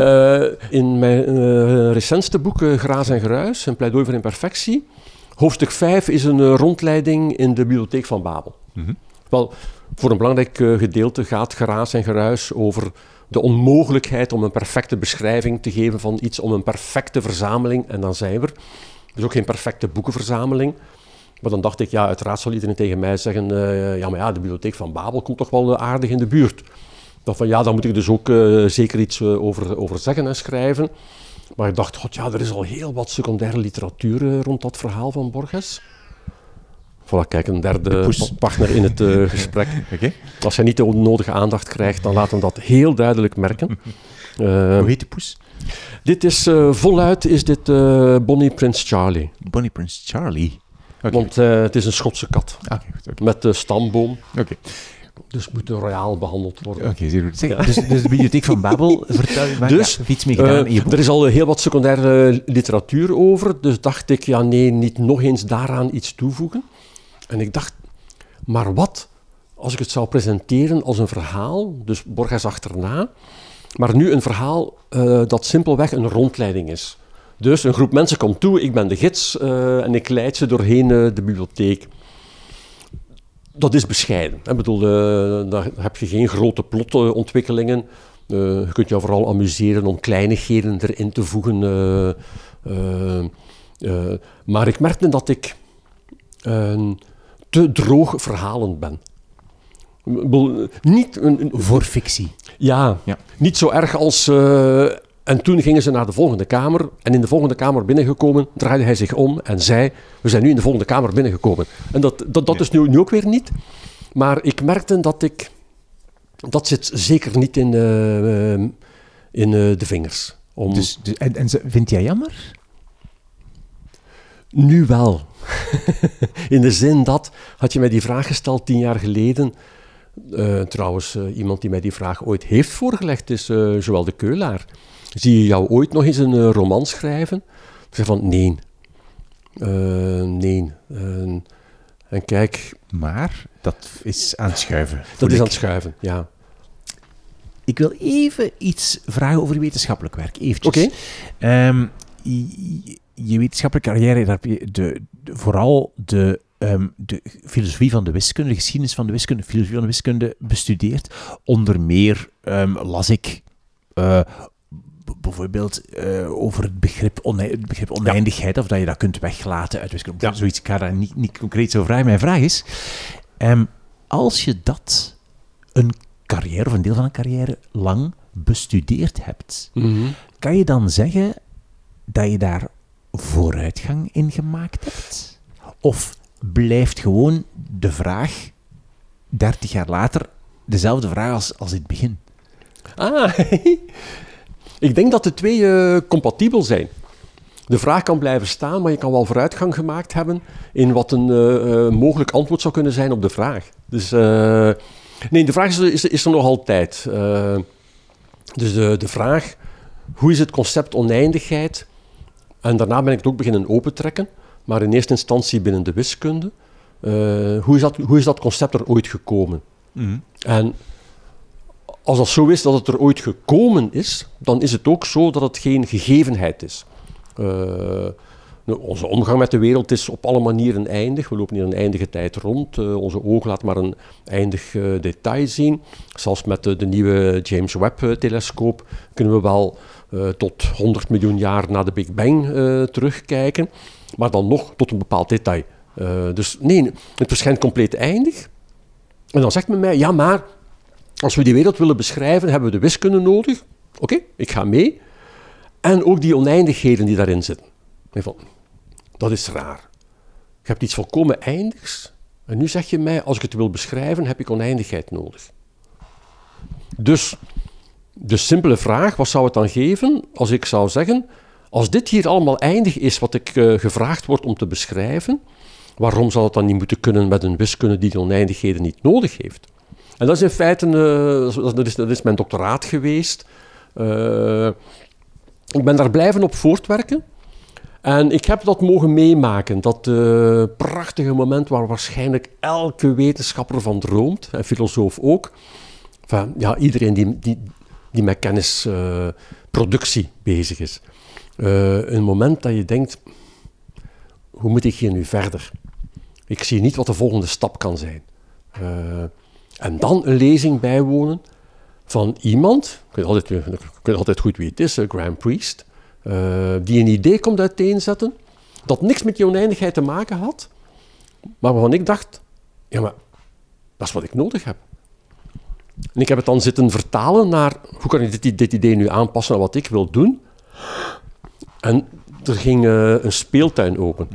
In mijn recentste boek, Graas en Geruis, een pleidooi voor imperfectie, hoofdstuk 5 is een rondleiding in de bibliotheek van Babel. Mm -hmm. Wel, voor een belangrijk gedeelte gaat Geraas en Geruis over de onmogelijkheid om een perfecte beschrijving te geven van iets, om een perfecte verzameling, en dan zijn we er. Is ook geen perfecte boekenverzameling. Maar dan dacht ik, ja, uiteraard zal iedereen tegen mij zeggen, uh, ja, maar ja, de bibliotheek van Babel komt toch wel uh, aardig in de buurt. Dat van, ja, daar moet ik dus ook uh, zeker iets over, over zeggen en schrijven. Maar ik dacht, god ja, er is al heel wat secundaire literatuur rond dat verhaal van Borges. Voilà, kijk, een derde partner in het gesprek. okay. Als hij niet de nodige aandacht krijgt, dan laat hem dat heel duidelijk merken. Hoe heet de poes? Dit is, voluit is dit Bonnie Prince Charlie. Bonnie Prince Charlie? Okay. Want het is een Schotse kat. Okay, goed. Met de stamboom. Dus moet royaal behandeld worden. Oké. Ja. Dus, dus, de bibliotheek van Babel, vertel je maar, dus, ja, iets mee gedaan uh. Er is al heel wat secundaire literatuur over, dus dacht ik, ja nee, niet nog eens daaraan iets toevoegen. En ik dacht, maar wat als ik het zou presenteren als een verhaal, dus Borges achterna, maar nu een verhaal uh, dat simpelweg een rondleiding is. Dus een groep mensen komt toe, ik ben de gids uh, en ik leid ze doorheen uh, de bibliotheek. Dat is bescheiden. Ik bedoel, daar heb je geen grote plotontwikkelingen. je kunt je vooral amuseren om kleinigheden erin te voegen. maar ik merkte dat ik te droog verhalend ben. Niet een, een, Voor fictie. Ja, ja, niet zo erg als en toen gingen ze naar de volgende kamer. En in de volgende kamer binnengekomen, draaide hij zich om en zei: We zijn nu in de volgende kamer binnengekomen. En dat, dat, dat is nu, nu ook weer niet. Maar ik merkte dat ik. Dat zit zeker niet in, uh, in uh, de vingers. Om... Dus, dus, en, en vind jij jammer? Nu wel. in de zin dat, had je mij die vraag gesteld tien jaar geleden. Uh, trouwens, iemand die mij die vraag ooit heeft voorgelegd is Joël de Keulaar. Zie je jou ooit nog eens een uh, roman schrijven? Ik zeg van, nee. Uh, nee. Uh, en kijk... Maar dat is aan het schuiven. Dat is aan het schuiven, ja. Ik wil even iets vragen over je wetenschappelijk werk. Eventjes. Oké. Okay. Um, je, wetenschappelijke carrière, daar heb je de, de, vooral de, um, de filosofie van de wiskunde, de geschiedenis van de wiskunde, de filosofie van de wiskunde bestudeerd. Onder meer um, las ik uh, bijvoorbeeld eh, over het begrip, het begrip oneindigheid, of dat je dat kunt weglaten uit wiskunde. Ja. Zoiets, ik ga daar niet, niet concreet zo vragen. Mijn vraag is, ehm, als je dat een carrière of een deel van een carrière lang bestudeerd hebt, kan je dan zeggen dat je daar vooruitgang in gemaakt hebt? Of blijft gewoon de vraag, 30 jaar later, dezelfde vraag als, als in het begin? Ah, ik denk dat de twee eh, compatibel zijn. De vraag kan blijven staan, maar je kan wel vooruitgang gemaakt hebben in wat een eh, eh, mogelijk antwoord zou kunnen zijn op de vraag. Dus nee, de vraag is, is, er nog altijd. Dus de, de vraag, hoe is het concept oneindigheid? En daarna ben ik het ook beginnen opentrekken, maar in eerste instantie binnen de wiskunde. Eh, hoe, is dat, hoe is dat concept er ooit gekomen? En als dat zo is dat het er ooit gekomen is, dan is het ook zo dat het geen gegevenheid is. Eh, nou, onze omgang met de wereld is op alle manieren eindig. We lopen hier een eindige tijd rond. Eh, onze oog laat maar een eindig detail zien. Zelfs met de, de nieuwe James Webb-telescoop kunnen we wel tot 100 miljoen jaar na de Big Bang eh, terugkijken. Maar dan nog tot een bepaald detail. Eh, dus nee, het verschijnt compleet eindig. En dan zegt men mij, ja maar als we die wereld willen beschrijven, hebben we de wiskunde nodig. Oké, ik ga mee. En ook die oneindigheden die daarin zitten. Dat is raar. Je hebt iets volkomen eindigs. En nu zeg je mij, als ik het wil beschrijven, heb ik oneindigheid nodig. Dus de simpele vraag, wat zou het dan geven als ik zou zeggen, als dit hier allemaal eindig is wat ik eh, gevraagd word om te beschrijven, waarom zou het dan niet moeten kunnen met een wiskunde die die oneindigheden niet nodig heeft? En dat is in feite, eh, dat, is, dat is mijn doctoraat geweest. Eh, ik ben daar blijven op voortwerken. En ik heb dat mogen meemaken, dat prachtige moment waar waarschijnlijk elke wetenschapper van droomt, en filosoof ook. Enfin, ja, iedereen die, die, die met kennisproductie bezig is. Eh, een moment dat je denkt, hoe moet ik hier nu verder? Ik zie niet wat de volgende stap kan zijn. Eh, en dan een lezing bijwonen van iemand, ik weet altijd, ik weet altijd goed wie het is, eh, Graham Priest, eh, die een idee komt uiteenzetten dat niks met die oneindigheid te maken had, maar waarvan ik dacht, ja maar, dat is wat ik nodig heb. En ik heb het dan zitten vertalen naar, hoe kan ik dit, dit idee nu aanpassen aan wat ik wil doen? En er ging eh, een speeltuin open.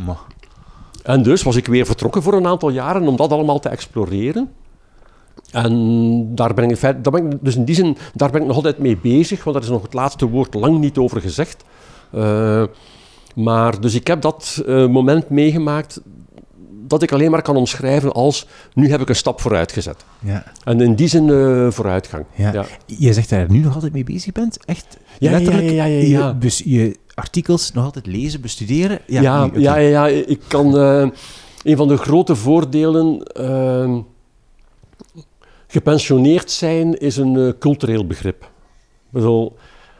En dus was ik weer vertrokken voor een aantal jaren om dat allemaal te exploreren. En daar ben ik, daar ben ik dus in die zin, daar ben ik nog altijd mee bezig, want daar is nog het laatste woord lang niet over gezegd. Eh, maar dus ik heb dat eh, moment meegemaakt dat ik alleen maar kan omschrijven als nu heb ik een stap vooruit gezet. ja. En in die zin eh, vooruitgang. Ja. Ja. Je zegt dat je er nu nog altijd mee bezig bent? Echt? Ja, ja, letterlijk? ja, ja, ja. Je, je artikels nog altijd lezen, bestuderen? Ja, nu, ja, ja, ja, ik kan... eh, een van de grote voordelen... eh, gepensioneerd zijn is een eh, cultureel begrip. Ik bedoel,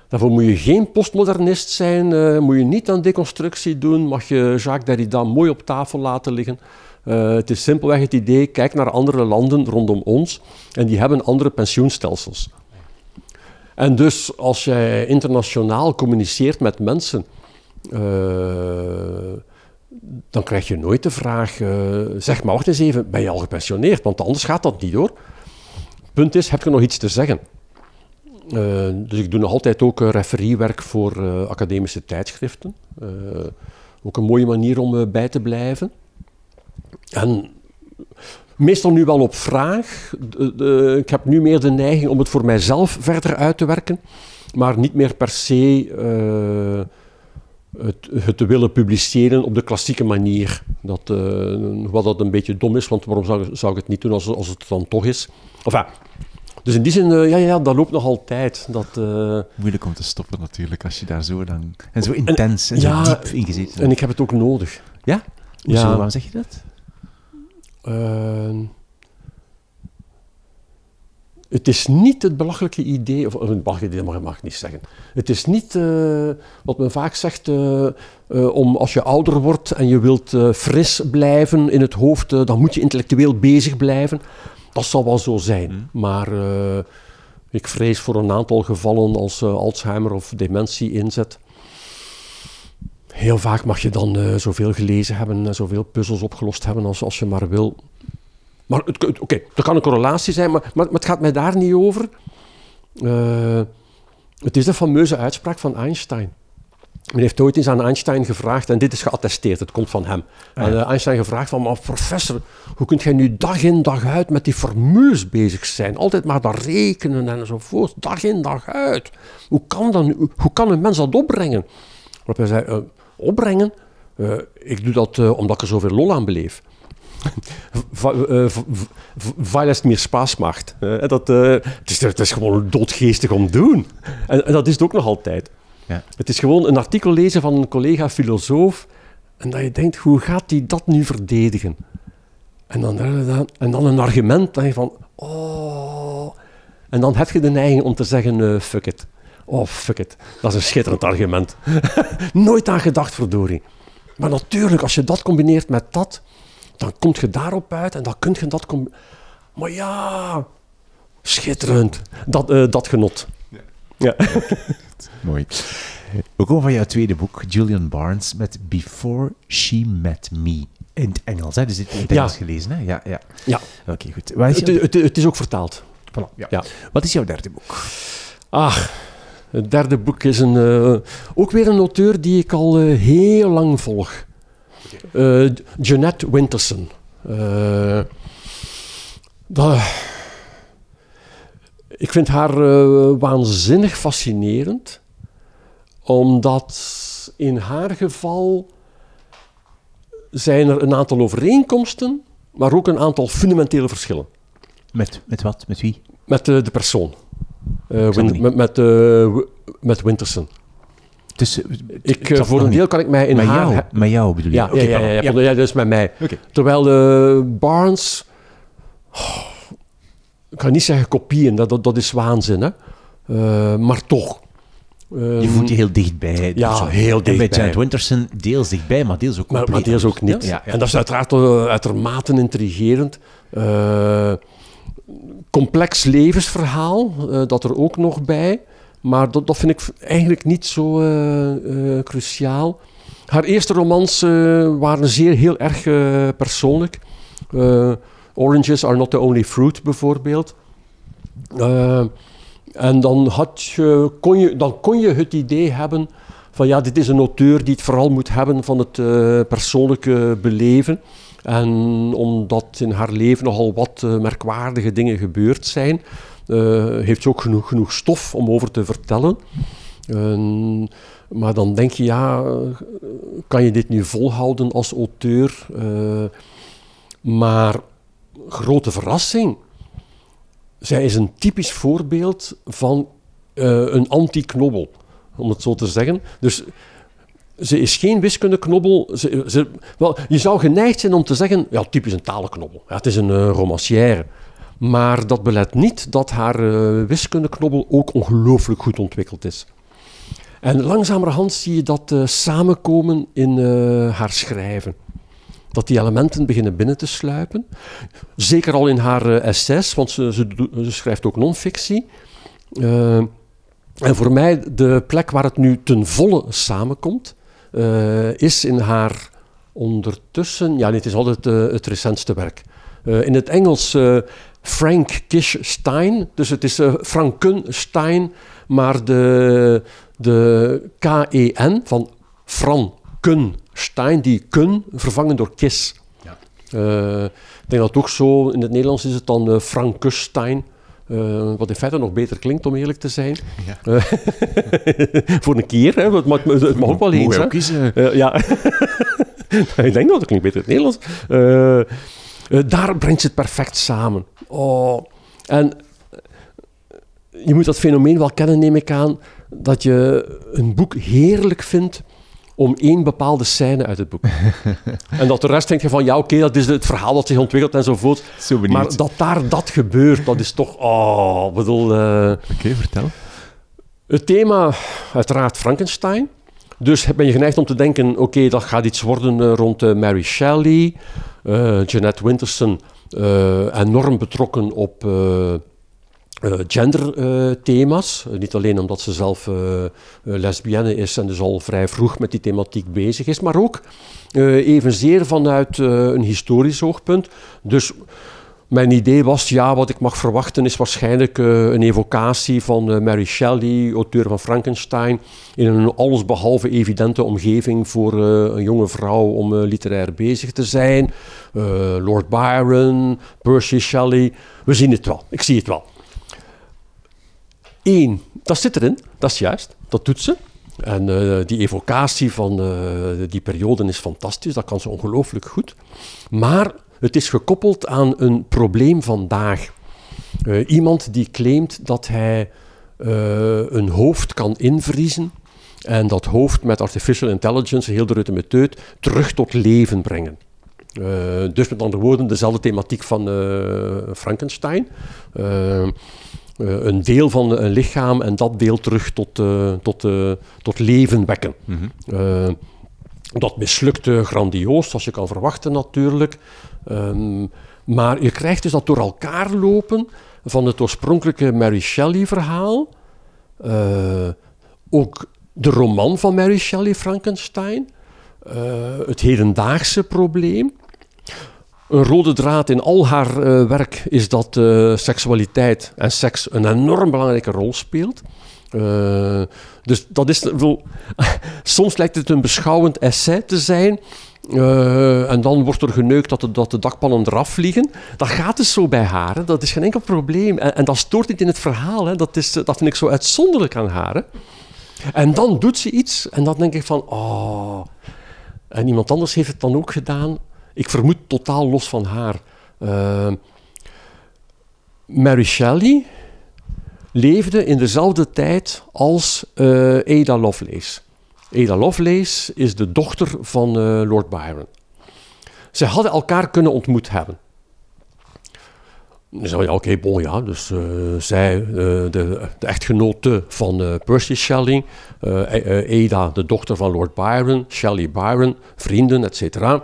daarvoor moet je geen postmodernist zijn, eh, moet je niet aan deconstructie doen, mag je Jacques Derrida mooi op tafel laten liggen. Eh, het is simpelweg het idee, kijk naar andere landen rondom ons en die hebben andere pensioenstelsels. En dus als jij internationaal communiceert met mensen, eh, dan krijg je nooit de vraag, zeg maar wacht eens even, ben je al gepensioneerd? Want anders gaat dat niet hoor. Punt is, heb je nog iets te zeggen? Eh, dus ik doe nog altijd ook eh, referiewerk voor eh, academische tijdschriften. Ook een mooie manier om bij te blijven. En meestal nu wel op vraag. Ik heb nu meer de neiging om het voor mijzelf verder uit te werken, maar niet meer per se het, het te willen publiceren op de klassieke manier. Dat, wat dat een beetje dom is, want waarom zou, zou ik het niet doen als, als het dan toch is? Enfin, dus in die zin, eh, ja, ja, dat loopt nog altijd. Dat, eh, Moeilijk om te stoppen natuurlijk, als je daar zo lang... En zo intens en, ja, zo diep in gezeten en ik heb het ook nodig. Ja? Hoezo? Ja. Waarom zeg je dat? Eh, het is niet het belachelijke idee, of een belachelijk idee mag, mag ik niet zeggen. Het is niet wat men vaak zegt, om als je ouder wordt en je wilt fris blijven in het hoofd, dan moet je intellectueel bezig blijven. Dat zal wel zo zijn. Maar eh, ik vrees voor een aantal gevallen als uh, Alzheimer of dementie inzet. Heel vaak mag je dan uh, zoveel gelezen hebben en zoveel puzzels opgelost hebben als, als je maar wil. Maar oké, okay, er kan een correlatie zijn, maar, maar, maar, het gaat mij daar niet over. Het is de fameuze uitspraak van Einstein. Men heeft ooit eens aan Einstein gevraagd, en dit is geattesteerd, het komt van hem. Ah, en uh, Einstein gevraagd van, maar professor, hoe kunt jij nu dag in dag uit met die formules bezig zijn? Altijd maar dat rekenen enzovoort, dag in dag uit. Hoe kan, dan, hoe kan een mens dat opbrengen? Waarop hij zei, uh, opbrengen? Uh, ik doe dat omdat ik er zoveel lol aan beleef. Weil het meer spaas maakt. dat, het, is, het is gewoon doodgeestig om te doen. En, en dat is het ook nog altijd. Ja. Het is gewoon een artikel lezen van een collega-filosoof en dat je denkt, hoe gaat hij dat nu verdedigen? En dan, en dan een argument, dat je van, oh... En dan heb je de neiging om te zeggen, uh, fuck it. Oh, fuck it. Dat is een schitterend argument. Nooit aan gedacht, verdorie. Maar natuurlijk, als je dat combineert met dat, dan kom je daarop uit en dan kun je dat... Maar ja, schitterend. Dat, uh, dat genot. Ja. Mooi. We komen van jouw tweede boek, Julian Barnes, met Before She Met Me. In het Engels, hè? Dus dit in het Engels gelezen, hè? Ja, ja. ja. Oké, goed. Is het, het, het, is ook vertaald. Voilà, ja. ja. Wat is jouw derde boek? Ach, het derde boek is een, uh, ook weer een auteur die ik al uh, heel lang volg. Uh, Jeanette Winterson. dat, ik vind haar waanzinnig fascinerend omdat in haar geval zijn er een aantal overeenkomsten, maar ook een aantal fundamentele verschillen. Met, met wat? Met wie? Met uh, de persoon. Uh, win, met, met, uh, met Winterson. Dus, ik, voor een deel kan ik mij in met haar... Jou, met jou bedoel je? Ja, okay, ja, ja, ja, ja, is met mij. Okay. Terwijl Barnes... Oh, ik ga niet zeggen kopieën, dat, dat, dat is waanzin, hè. maar toch je voelt je heel dichtbij. Ja, heel dichtbij. En bij Janet Winterson deels dichtbij, maar deels ook maar, maar deels ook niet. Ja, ja, En dat is uiteraard uh, uitermate intrigerend. Uh, complex levensverhaal, uh, dat er ook nog bij. Maar dat, dat vind ik eigenlijk niet zo cruciaal. Haar eerste romans waren zeer heel erg persoonlijk. Oranges are not the only fruit, bijvoorbeeld. En dan, had je, kon je, dan kon je het idee hebben van ja, dit is een auteur die het vooral moet hebben van het uh, persoonlijke beleven. En omdat in haar leven nogal wat uh, merkwaardige dingen gebeurd zijn, heeft ze ook genoeg, genoeg stof om over te vertellen. maar dan denk je, ja, kan je dit nu volhouden als auteur? maar grote verrassing zij is een typisch voorbeeld van uh, een anti-knobbel, om het zo te zeggen. Dus ze is geen wiskundeknobbel. Ze, ze, wel, je zou geneigd zijn om te zeggen, ja, typisch een talenknobbel. Ja, het is een uh, romancière. Maar dat belet niet dat haar uh, wiskundeknobbel ook ongelooflijk goed ontwikkeld is. En langzamerhand zie je dat samenkomen in haar schrijven dat die elementen beginnen binnen te sluipen. Zeker al in haar uh, essays, want ze, ze, schrijft ook non-fictie. Uh, en voor mij de plek waar het nu ten volle samenkomt, uh, is in haar ondertussen, ja, het is altijd het recentste werk. in het Engels Frank Kish Stein, dus het is Frankenstein, maar de, de K-E-N van Franken Stein, die kun, vervangen door kis. Ja. Uh, ik denk dat ook zo, in het Nederlands is het dan uh, Frankenstein. Uh, wat in feite nog beter klinkt, om eerlijk te zijn. Ja. voor een keer, hè, het, mag, het mag ook wel eens. Ook ja, ik denk dat het klinkt beter in het Nederlands. daar brengt ze het perfect samen. Oh. En je moet dat fenomeen wel kennen, neem ik aan, dat je een boek heerlijk vindt om één bepaalde scène uit het boek. en dat de rest denkt je van, ja oké, dat is het verhaal dat zich ontwikkelt enzovoort. Zo maar dat daar dat gebeurt, dat is toch, oh, bedoel... Uh, oké, vertel. Het thema, uiteraard Frankenstein. Dus ben je geneigd om te denken, oké, dat gaat iets worden uh, rond uh, Mary Shelley, Jeanette Winterson, enorm betrokken op uh, genderthema's. niet alleen omdat ze zelf lesbienne is en dus al vrij vroeg met die thematiek bezig is, maar ook evenzeer vanuit een historisch oogpunt. Dus mijn idee was, ja, wat ik mag verwachten is waarschijnlijk uh, een evocatie van uh, Mary Shelley, auteur van Frankenstein, in een allesbehalve evidente omgeving voor uh, een jonge vrouw om literair bezig te zijn. Lord Byron, Percy Shelley, we zien het wel, ik zie het wel. Eén, dat zit erin, dat is juist, dat doet ze. En die evocatie van die periode is fantastisch, dat kan ze ongelooflijk goed. Maar het is gekoppeld aan een probleem vandaag. Uh, iemand die claimt dat hij een hoofd kan invriezen en dat hoofd met artificial intelligence, heel de meteut, terug tot leven brengen. Dus met andere woorden, dezelfde thematiek van Frankenstein. Een deel van een lichaam en dat deel terug tot, tot, tot leven wekken. Mm -hmm. dat mislukte grandioos, zoals je kan verwachten natuurlijk. Um, maar je krijgt dus dat door elkaar lopen van het oorspronkelijke Mary Shelley-verhaal, uh, ook de roman van Mary Shelley, Frankenstein, uh, het hedendaagse probleem. Een rode draad in al haar uh, werk is dat seksualiteit en seks een enorm belangrijke rol speelt. dus dat is, wil, soms lijkt het een beschouwend essay te zijn, en dan wordt er geneukt dat de, dat de dakpannen eraf vliegen. Dat gaat dus zo bij haar. Dat is geen enkel probleem. En, en dat stoort niet in het verhaal. Hè. Dat, is, dat vind ik zo uitzonderlijk aan haar. En dan doet ze iets en dan denk ik van... Oh. En iemand anders heeft het dan ook gedaan. Ik vermoed totaal los van haar. Uh, Mary Shelley leefde in dezelfde tijd als uh, Ada Lovelace. Ada Lovelace is de dochter van uh, Lord Byron. Ze hadden elkaar kunnen ontmoet hebben. Dan zei je, oké, bon ja, dus uh, zij, de, de, echtgenote van Percy Shelley, Ada, de dochter van Lord Byron, Shelley Byron, vrienden, etc.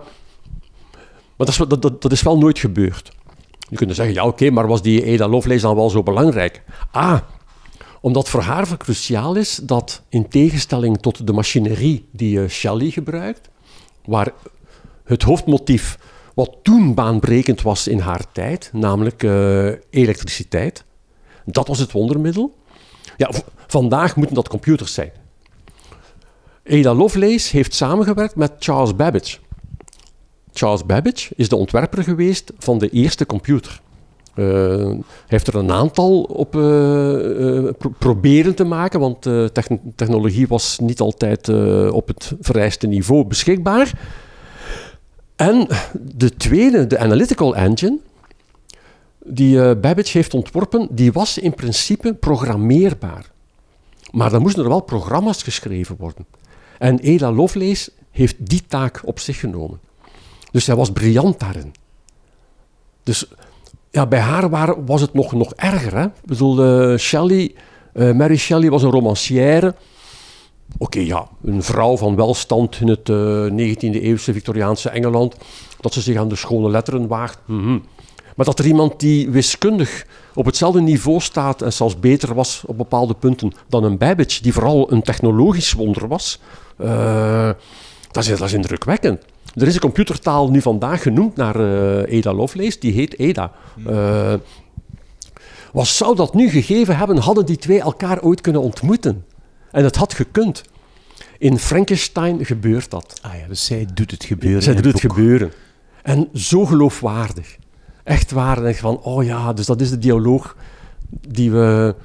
Maar dat is, dat, dat, is wel nooit gebeurd. Je kunt zeggen, ja oké, maar was die Ada Lovelace dan wel zo belangrijk? Ah, omdat voor haar cruciaal is dat, in tegenstelling tot de machinerie die uh, Shelley gebruikt, waar het hoofdmotief wat toen baanbrekend was in haar tijd, namelijk uh, elektriciteit, dat was het wondermiddel. Ja, vandaag moeten dat computers zijn. Ada Lovelace heeft samengewerkt met Charles Babbage. Charles Babbage is de ontwerper geweest van de eerste computer. Uh, heeft er een aantal op uh, proberen te maken, want technologie was niet altijd op het vereiste niveau beschikbaar. En de tweede, de Analytical Engine, die Babbage heeft ontworpen, die was in principe programmeerbaar. Maar dan moesten er wel programma's geschreven worden. En Ada Lovelace heeft die taak op zich genomen. Dus hij was briljant daarin. Dus ja, bij haar was het nog, nog erger. Hè? Ik bedoel, uh, Shelley, uh, Mary Shelley was een romancière. Oké, ja, een vrouw van welstand in het uh, eh, 19e-eeuwse Victoriaanse Engeland. Dat ze zich aan de schone letteren waagt. -hmm. Maar dat er iemand die wiskundig op hetzelfde niveau staat en zelfs beter was op bepaalde punten dan een Babbage, die vooral een technologisch wonder was, dat, is, dat is indrukwekkend. Er is een computertaal nu vandaag genoemd naar Ada Lovelace, die heet Ada. Uh, wat zou dat nu gegeven hebben, hadden die twee elkaar ooit kunnen ontmoeten? En het had gekund. In Frankenstein gebeurt dat. Ah ja, dus zij doet het gebeuren. Zij doet het gebeuren. En zo geloofwaardig. Echt waar. En van, oh ja, dus dat is de dialoog die we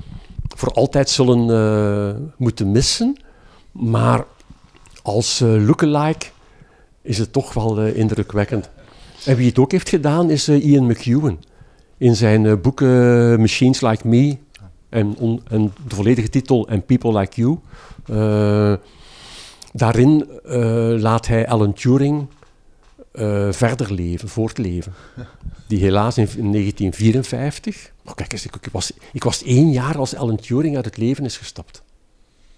voor altijd zullen uh, moeten missen. Maar als uh, lookalike is het toch wel uh, indrukwekkend. En wie het ook heeft gedaan is uh, Ian McEwan. In zijn uh, boeken Machines Like Me en, en, de volledige titel And People Like You. daarin laat hij Alan Turing verder leven, voortleven. Die helaas in, in 1954... Oh, kijk eens, ik, ik, was, ik was één jaar als Alan Turing uit het leven is gestapt.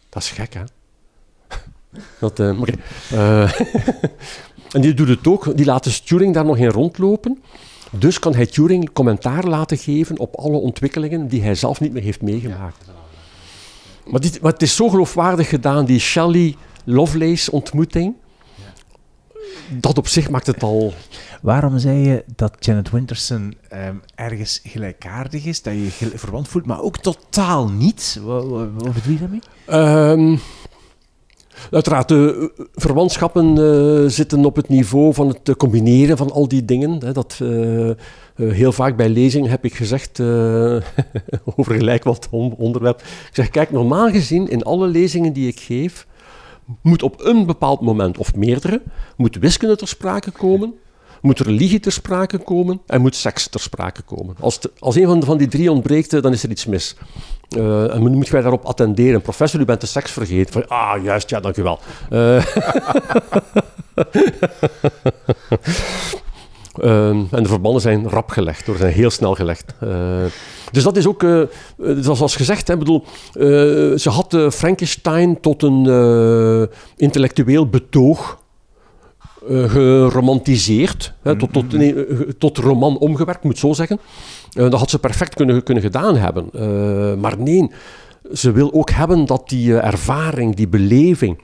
Dat is gek, hè? Dat, uh, en die doet het ook, die laat de Turing daar nog in rondlopen. Dus kan hij Turing commentaar laten geven op alle ontwikkelingen die hij zelf niet meer heeft meegemaakt. Maar, dit, maar het is zo geloofwaardig gedaan, die Shelley-Lovelace-ontmoeting. Dat op zich maakt het al... Waarom zei je dat Janet Winterson ehm, ergens gelijkaardig is, dat je je verwant voelt, maar ook totaal niet? Wat, wat, wat bedoel je daarmee? Uiteraard, de eh, verwantschappen eh, zitten op het niveau van het eh, combineren van al die dingen. Dat, heel vaak bij lezingen heb ik gezegd, over gelijk wat on- onderwerp, ik zeg, kijk, normaal gezien in alle lezingen die ik geef, moet op een bepaald moment, of meerdere, moet wiskunde ter sprake komen, moet religie ter sprake komen en moet seks ter sprake komen. Als, als een van, van die drie ontbreekt, dan is er iets mis. Eh, en moet wij daarop attenderen. Professor, u bent de seks vergeten. Ah, juist, ja, dank u wel. Eh, Ehm, en de verbanden zijn rap gelegd, hoor, zijn heel snel gelegd. Eh, dus dat is ook, zoals als gezegd, hè, bedoel, ze had Frankenstein tot een intellectueel betoog eh, geromantiseerd, hè, tot, tot, nee, eh, tot roman omgewerkt, moet ik zo zeggen. Eh, dat had ze perfect kunnen, kunnen gedaan hebben. Maar nee, ze wil ook hebben dat die ervaring, die beleving,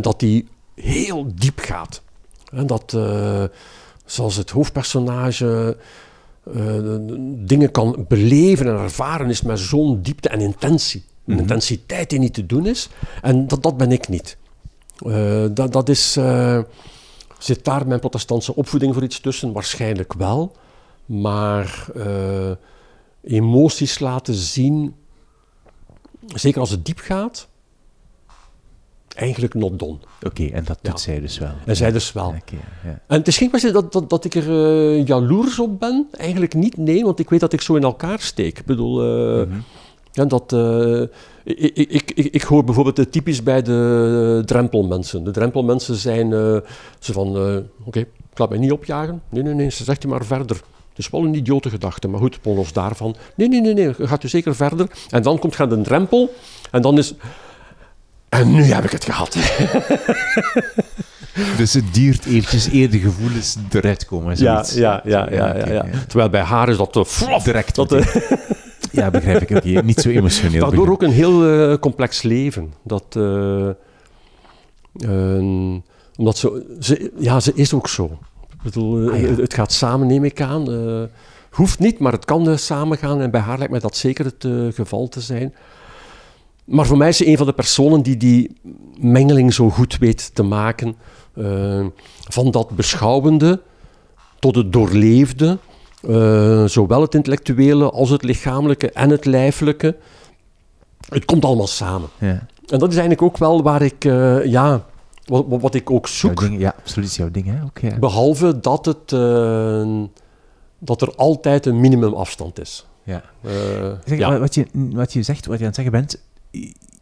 dat die heel diep gaat. En dat, zoals het hoofdpersonage dingen kan beleven en ervaren, is met zo'n diepte en intentie. Een intensiteit die niet te doen is. En dat, dat ben ik niet. Dat, dat is, zit daar mijn protestantse opvoeding voor iets tussen? Waarschijnlijk wel. Maar eh, emoties laten zien, zeker als het diep gaat, eigenlijk not done. Oké, en dat doet Ja. zij dus wel. En zij dus wel. Oké, ja. En het is geen kwestie dat, dat, dat ik er eh, jaloers op ben. Eigenlijk niet, nee, want ik weet dat ik zo in elkaar steek. Ik bedoel, ja, dat, ik, ik, ik, ik, hoor bijvoorbeeld eh, typisch bij de drempelmensen. De drempelmensen zijn eh, ze van, eh, oké, ik laat mij niet opjagen. Nee, nee, nee, ze zegt u maar verder. Het is wel een idiote gedachte, maar goed, los daarvan. Nee, nee, nee, nee, gaat u zeker verder. En dan komt gaan de drempel en dan is... En nu heb ik het gehad. Dus het duurt eventjes eer de gevoelens eruit komen. Ja, ja, ja, ja, ja. Terwijl bij haar is dat Direct eh, Ja, begrijp ik. Oké, niet zo emotioneel. Daardoor ook een heel eh, complex leven. Dat, eh, eh, omdat ze, ze, ja, ze is ook zo. Ik bedoel, eh, Ah, ja. het, gaat samen, neem ik aan. Hoeft niet, maar het kan eh, samen gaan. En bij haar lijkt mij dat zeker het geval te zijn. Maar voor mij is ze een van de personen die die mengeling zo goed weet te maken. van dat beschouwende tot het doorleefde. Eh, zowel het intellectuele als het lichamelijke en het lijfelijke. Het komt allemaal samen. Ja. En dat is eigenlijk ook wel waar ik, eh, ja, wat, wat- ik ook zoek. ding, ja, absoluut jouw ding. Hè? Ja. Behalve dat, het, eh, dat er altijd een minimumafstand is. Ja. Zeg, ja. wat, wat je, wat je zegt, wat je aan het zeggen bent,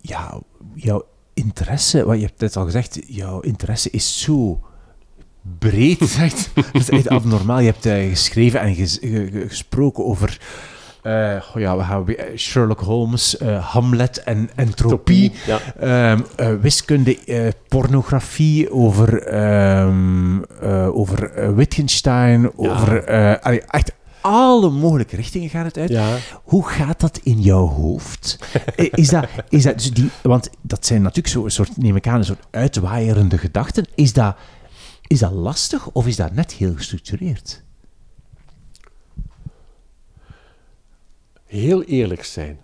ja, jouw interesse, wat je hebt net al gezegd, jouw interesse is zo breed. Echt. Dat is echt abnormaal. Je hebt eh, geschreven en ges- ge- ge- gesproken over goh, ja, we gaan eh, Sherlock Holmes, Hamlet en entropie. Ja. Ehm, eh, wiskunde, pornografie, over, ehm, eh, over Wittgenstein, over... allee, echt alle mogelijke richtingen gaat het uit. Ja. Hoe gaat dat in jouw hoofd? Is dat, is dat dus die, want dat zijn natuurlijk zo een soort, neem ik aan, een soort uitwaaierende gedachten. Is dat, is dat lastig of is dat net heel gestructureerd? heel eerlijk zijn.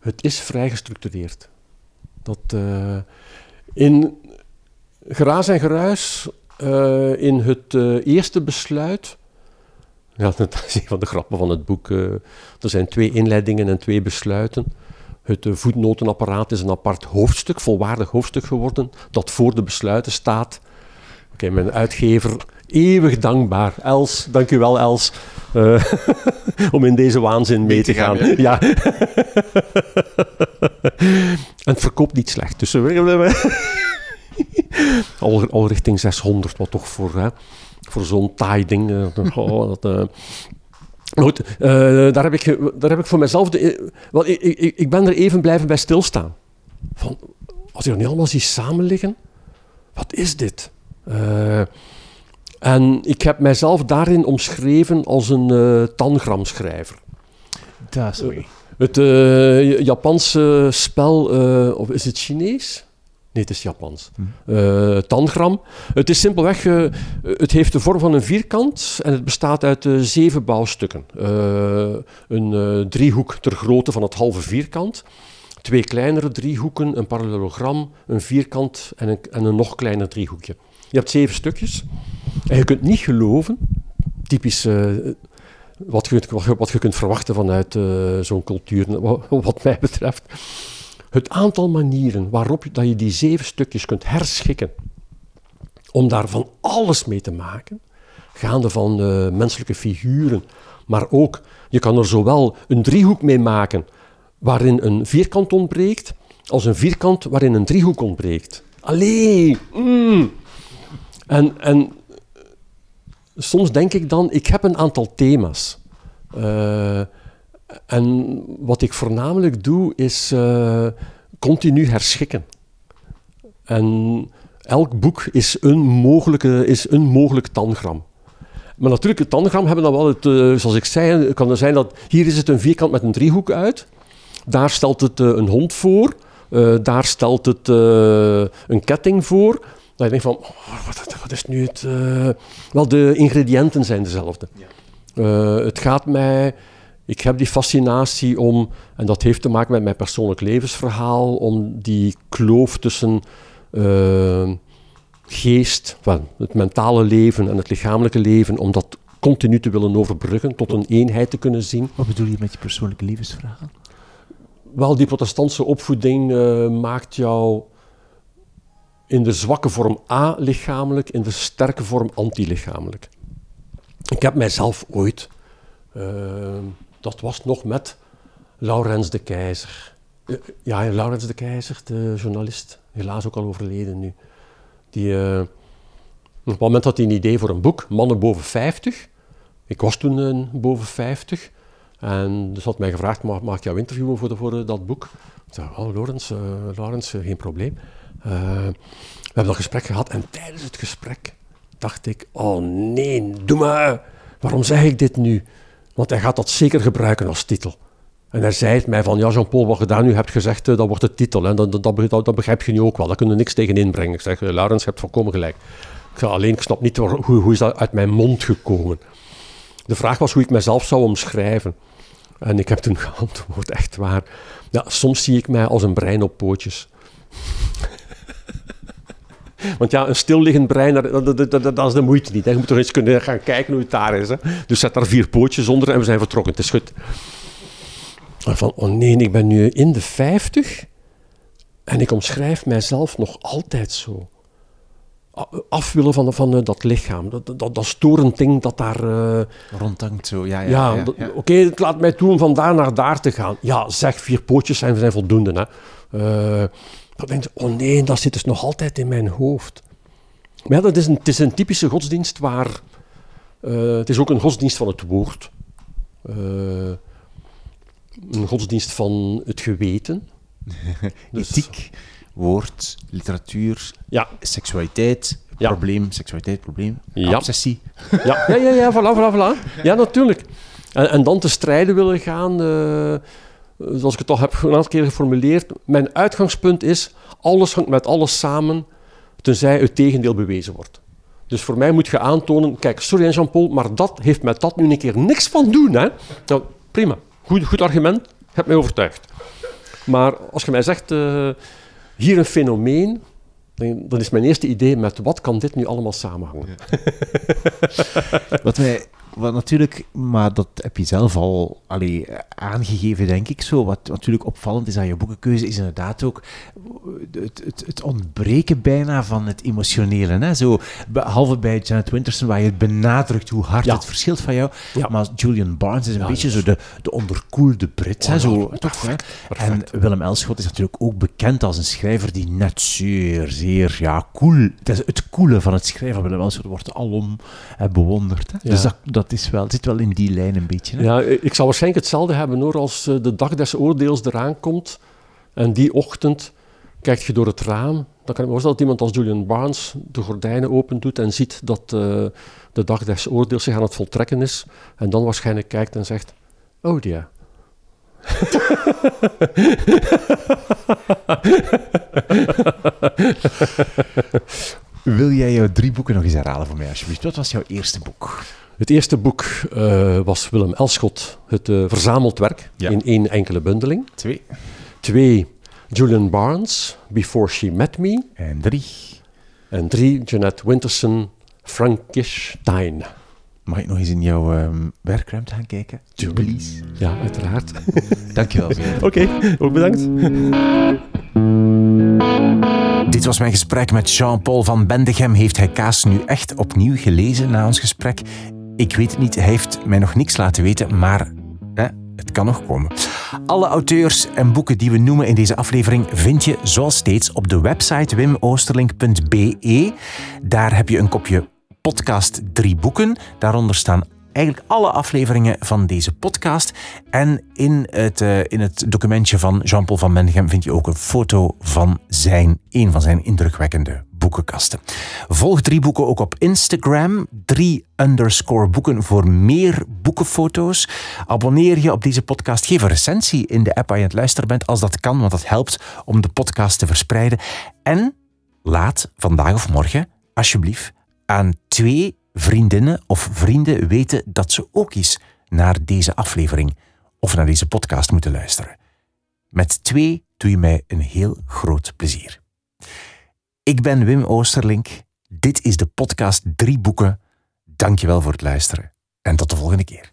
Het is vrij gestructureerd. Dat eh, in geraas en geruis, eh, in het eh, eerste besluit. Ja, dat is een van de grappen van het boek. er zijn twee inleidingen en twee besluiten. Het voetnotenapparaat is een apart hoofdstuk, volwaardig hoofdstuk geworden, dat voor de besluiten staat. Oké, mijn uitgever, eeuwig dankbaar. Els, dank u wel Els, eh, om in deze waanzin mee, te gaan. Ja. en het verkoopt niet slecht. Dus al, al richting 600, wat toch voor, hè, voor zo'n taai ding. eh, oh, dat, eh. Maar goed, daar, heb ik, daar heb ik voor mezelf... De, wel, ik, ik, ik ben er even blijven bij stilstaan. Van, als je er niet allemaal ziet samen liggen, wat is dit? Eh, En ik heb mijzelf daarin omschreven als een uh, tangramschrijver. Dat is mooi. Het uh, Japanse spel, uh, of is het Chinees? Nee, het is Japans. Uh, tangram. Het is simpelweg, het heeft de vorm van een vierkant en het bestaat uit zeven bouwstukken. een driehoek ter grootte van het halve vierkant. Twee kleinere driehoeken, een parallelogram, een vierkant en een, en een nog kleiner driehoekje. Je hebt zeven stukjes. En je kunt niet geloven, typisch wat je, wat je kunt verwachten vanuit uh, zo'n cultuur, wat, mij betreft. Het aantal manieren waarop je, dat je die zeven stukjes kunt herschikken, om daar van alles mee te maken, gaande van uh, menselijke figuren, maar ook, je kan er zowel een driehoek mee maken waarin een vierkant ontbreekt, als een vierkant waarin een driehoek ontbreekt. Allee! Mm. En, en soms denk ik dan, ik heb een aantal thema's. Uh, en wat ik voornamelijk doe, is uh, continu herschikken. En elk boek is een, mogelijke, is een mogelijk tangram. Maar natuurlijk, het tangram hebben dan wel, het, uh, zoals ik zei, kan er zijn dat hier is het een vierkant met een driehoek uit. Daar stelt het een hond voor. daar stelt het een ketting voor. Dat je denkt van, oh, wat, wat, is nu het... Uh, wel, de ingrediënten zijn dezelfde. Ja. Uh, het gaat mij... Ik heb die fascinatie om, en dat heeft te maken met mijn persoonlijk levensverhaal, om die kloof tussen uh, geest, well, het mentale leven en het lichamelijke leven, om dat continu te willen overbruggen, tot een eenheid te kunnen zien. Wat bedoel je met je persoonlijke levensverhaal? Wel, die protestantse opvoeding maakt jou in de zwakke vorm A-lichamelijk, in de sterke vorm anti-lichamelijk. Ik heb mijzelf ooit, uh, dat was nog met Laurens de Keizer. Uh, ja, Laurens de Keizer, de journalist, helaas ook al overleden nu. Die, uh, op het moment had hij een idee voor een boek, Mannen boven 50. Ik was toen boven 50. En dus had mij gevraagd, mag, mag ik jou interviewen voor dat boek? Ik zei, oh, Laurens, Laurens geen probleem. Uh, we hebben dat gesprek gehad en tijdens het gesprek dacht ik: Oh nee, doe maar. Waarom zeg ik dit nu? Want hij gaat dat zeker gebruiken als titel. En hij zei het mij van, ja Jean-Paul, wat je daar nu hebt gezegd, uh, dat wordt de titel. En dat, begrijp je nu ook wel, daar kunnen we niks tegen inbrengen. Ik zeg, Laurens, je hebt volkomen gelijk. Ik zeg, alleen, ik snap niet hoe, hoe is dat uit mijn mond gekomen. De vraag was hoe ik mezelf zou omschrijven. En ik heb toen geantwoord, echt waar. Ja, soms zie ik mij als een brein op pootjes. Want ja, een stilliggend brein, dat, dat, dat, is de moeite niet. Hè. Je moet toch eens kunnen gaan kijken hoe het daar is. Hè. Dus zet daar vier pootjes onder en we zijn vertrokken. Het is goed. Van, oh nee, ik ben nu in de vijftig en ik omschrijf mijzelf nog altijd zo. Af willen van, van uh, dat lichaam, dat, dat, dat storend ding dat daar... Uh, Rondhangt zo, ja. ja, ja, ja, ja. Oké, okay, het laat mij toe om van daar naar daar te gaan. Ja, zeg, vier pootjes zijn, zijn voldoende. Hè. Uh, dan denk je, oh nee, dat zit dus nog altijd in mijn hoofd. Maar ja, dat is een, het is een typische godsdienst waar... Uh, het is ook een godsdienst van het woord. Uh, een godsdienst van het geweten. dus, Ethiek, woord, literatuur, ja. seksualiteit, ja. probleem, seksualiteit, probleem, ja. obsessie. Ja, ja, ja, ja voilà, voilà, voilà. Ja, natuurlijk. En, en dan te strijden willen gaan... Uh, zoals ik het al heb een aantal keer geformuleerd, mijn uitgangspunt is, alles hangt met alles samen, tenzij het tegendeel bewezen wordt. Dus voor mij moet je aantonen, kijk, sorry Jean-Paul, maar dat heeft met dat nu een keer niks van doen. Hè? Nou, prima, goed, goed argument, heb mij overtuigd. Maar als je mij zegt, uh, hier een fenomeen, dan is mijn eerste idee met wat kan dit nu allemaal samenhangen. wat wij wat natuurlijk, maar dat heb je zelf al allee, aangegeven, denk ik zo. Wat natuurlijk opvallend is aan je boekenkeuze, is inderdaad ook het, het, het ontbreken bijna van het emotionele. Hè? Zo, behalve bij Janet Winterson, waar je het benadrukt hoe hard het verschilt van jou. Maar Julian Barnes is een beetje zo de, de onderkoelde Brit. hè? Zo, toch, hè? En Willem Elschot is natuurlijk ook bekend als een schrijver die net zeer, zeer ja, cool... Het, is het coole van het schrijven van Willem Elschot wordt alom hè, bewonderd. Hè? Dus dat, dat is wel, zit wel in die lijn een beetje. Hè? Ja, ik zal waarschijnlijk hetzelfde hebben hoor, als eh, de dag des oordeels eraan komt en die ochtend kijk je door het raam, dan kan ik me voorstellen dat iemand als Julian Barnes de gordijnen open doet en ziet dat uh, de dag des oordeels zich aan het voltrekken is. En dan waarschijnlijk kijkt en zegt, oh ja. Wil jij jouw drie boeken nog eens herhalen voor mij, alsjeblieft? Wat was jouw eerste boek? Het eerste boek uh, was Willem Elschot, het uh, verzameld werk Ja. in één enkele bundeling. Twee. Twee, Julian Barnes, Before She Met Me. En drie. En drie, Jeanette Winterson, Frankenstein. Mag ik nog eens in jouw ehm, werkruimte gaan kijken? Please. Ja, uiteraard. Dankjewel. Oké, ook bedankt. Dit was mijn gesprek met Jean-Paul van Bendegem. Heeft hij Kaas nu echt opnieuw gelezen na ons gesprek? Ik weet het niet, hij heeft mij nog niks laten weten, maar hè, het kan nog komen. Alle auteurs en boeken die we noemen in deze aflevering vind je zoals steeds op de website wimoosterlink.be. Daar heb je een kopje podcast drie boeken. Daaronder staan eigenlijk alle afleveringen van deze podcast. En in het, eh, in het documentje van Jean-Paul van Bendegem vind je ook een foto van zijn, een van zijn indrukwekkende boekenkasten. Volg drie boeken ook op Instagram. Drie underscore boeken voor meer boekenfoto's. Abonneer je op deze podcast. Geef een recensie in de app waar je aan het luisteren bent, als dat kan, want dat helpt om de podcast te verspreiden. En laat vandaag of morgen, alsjeblieft, aan twee vriendinnen of vrienden weten dat ze ook eens naar deze aflevering of naar deze podcast moeten luisteren. Met twee doe je mij een heel groot plezier. Ik ben Wim Oosterlink. Dit is de podcast Drie Boeken. Dankjewel voor het luisteren en tot de volgende keer.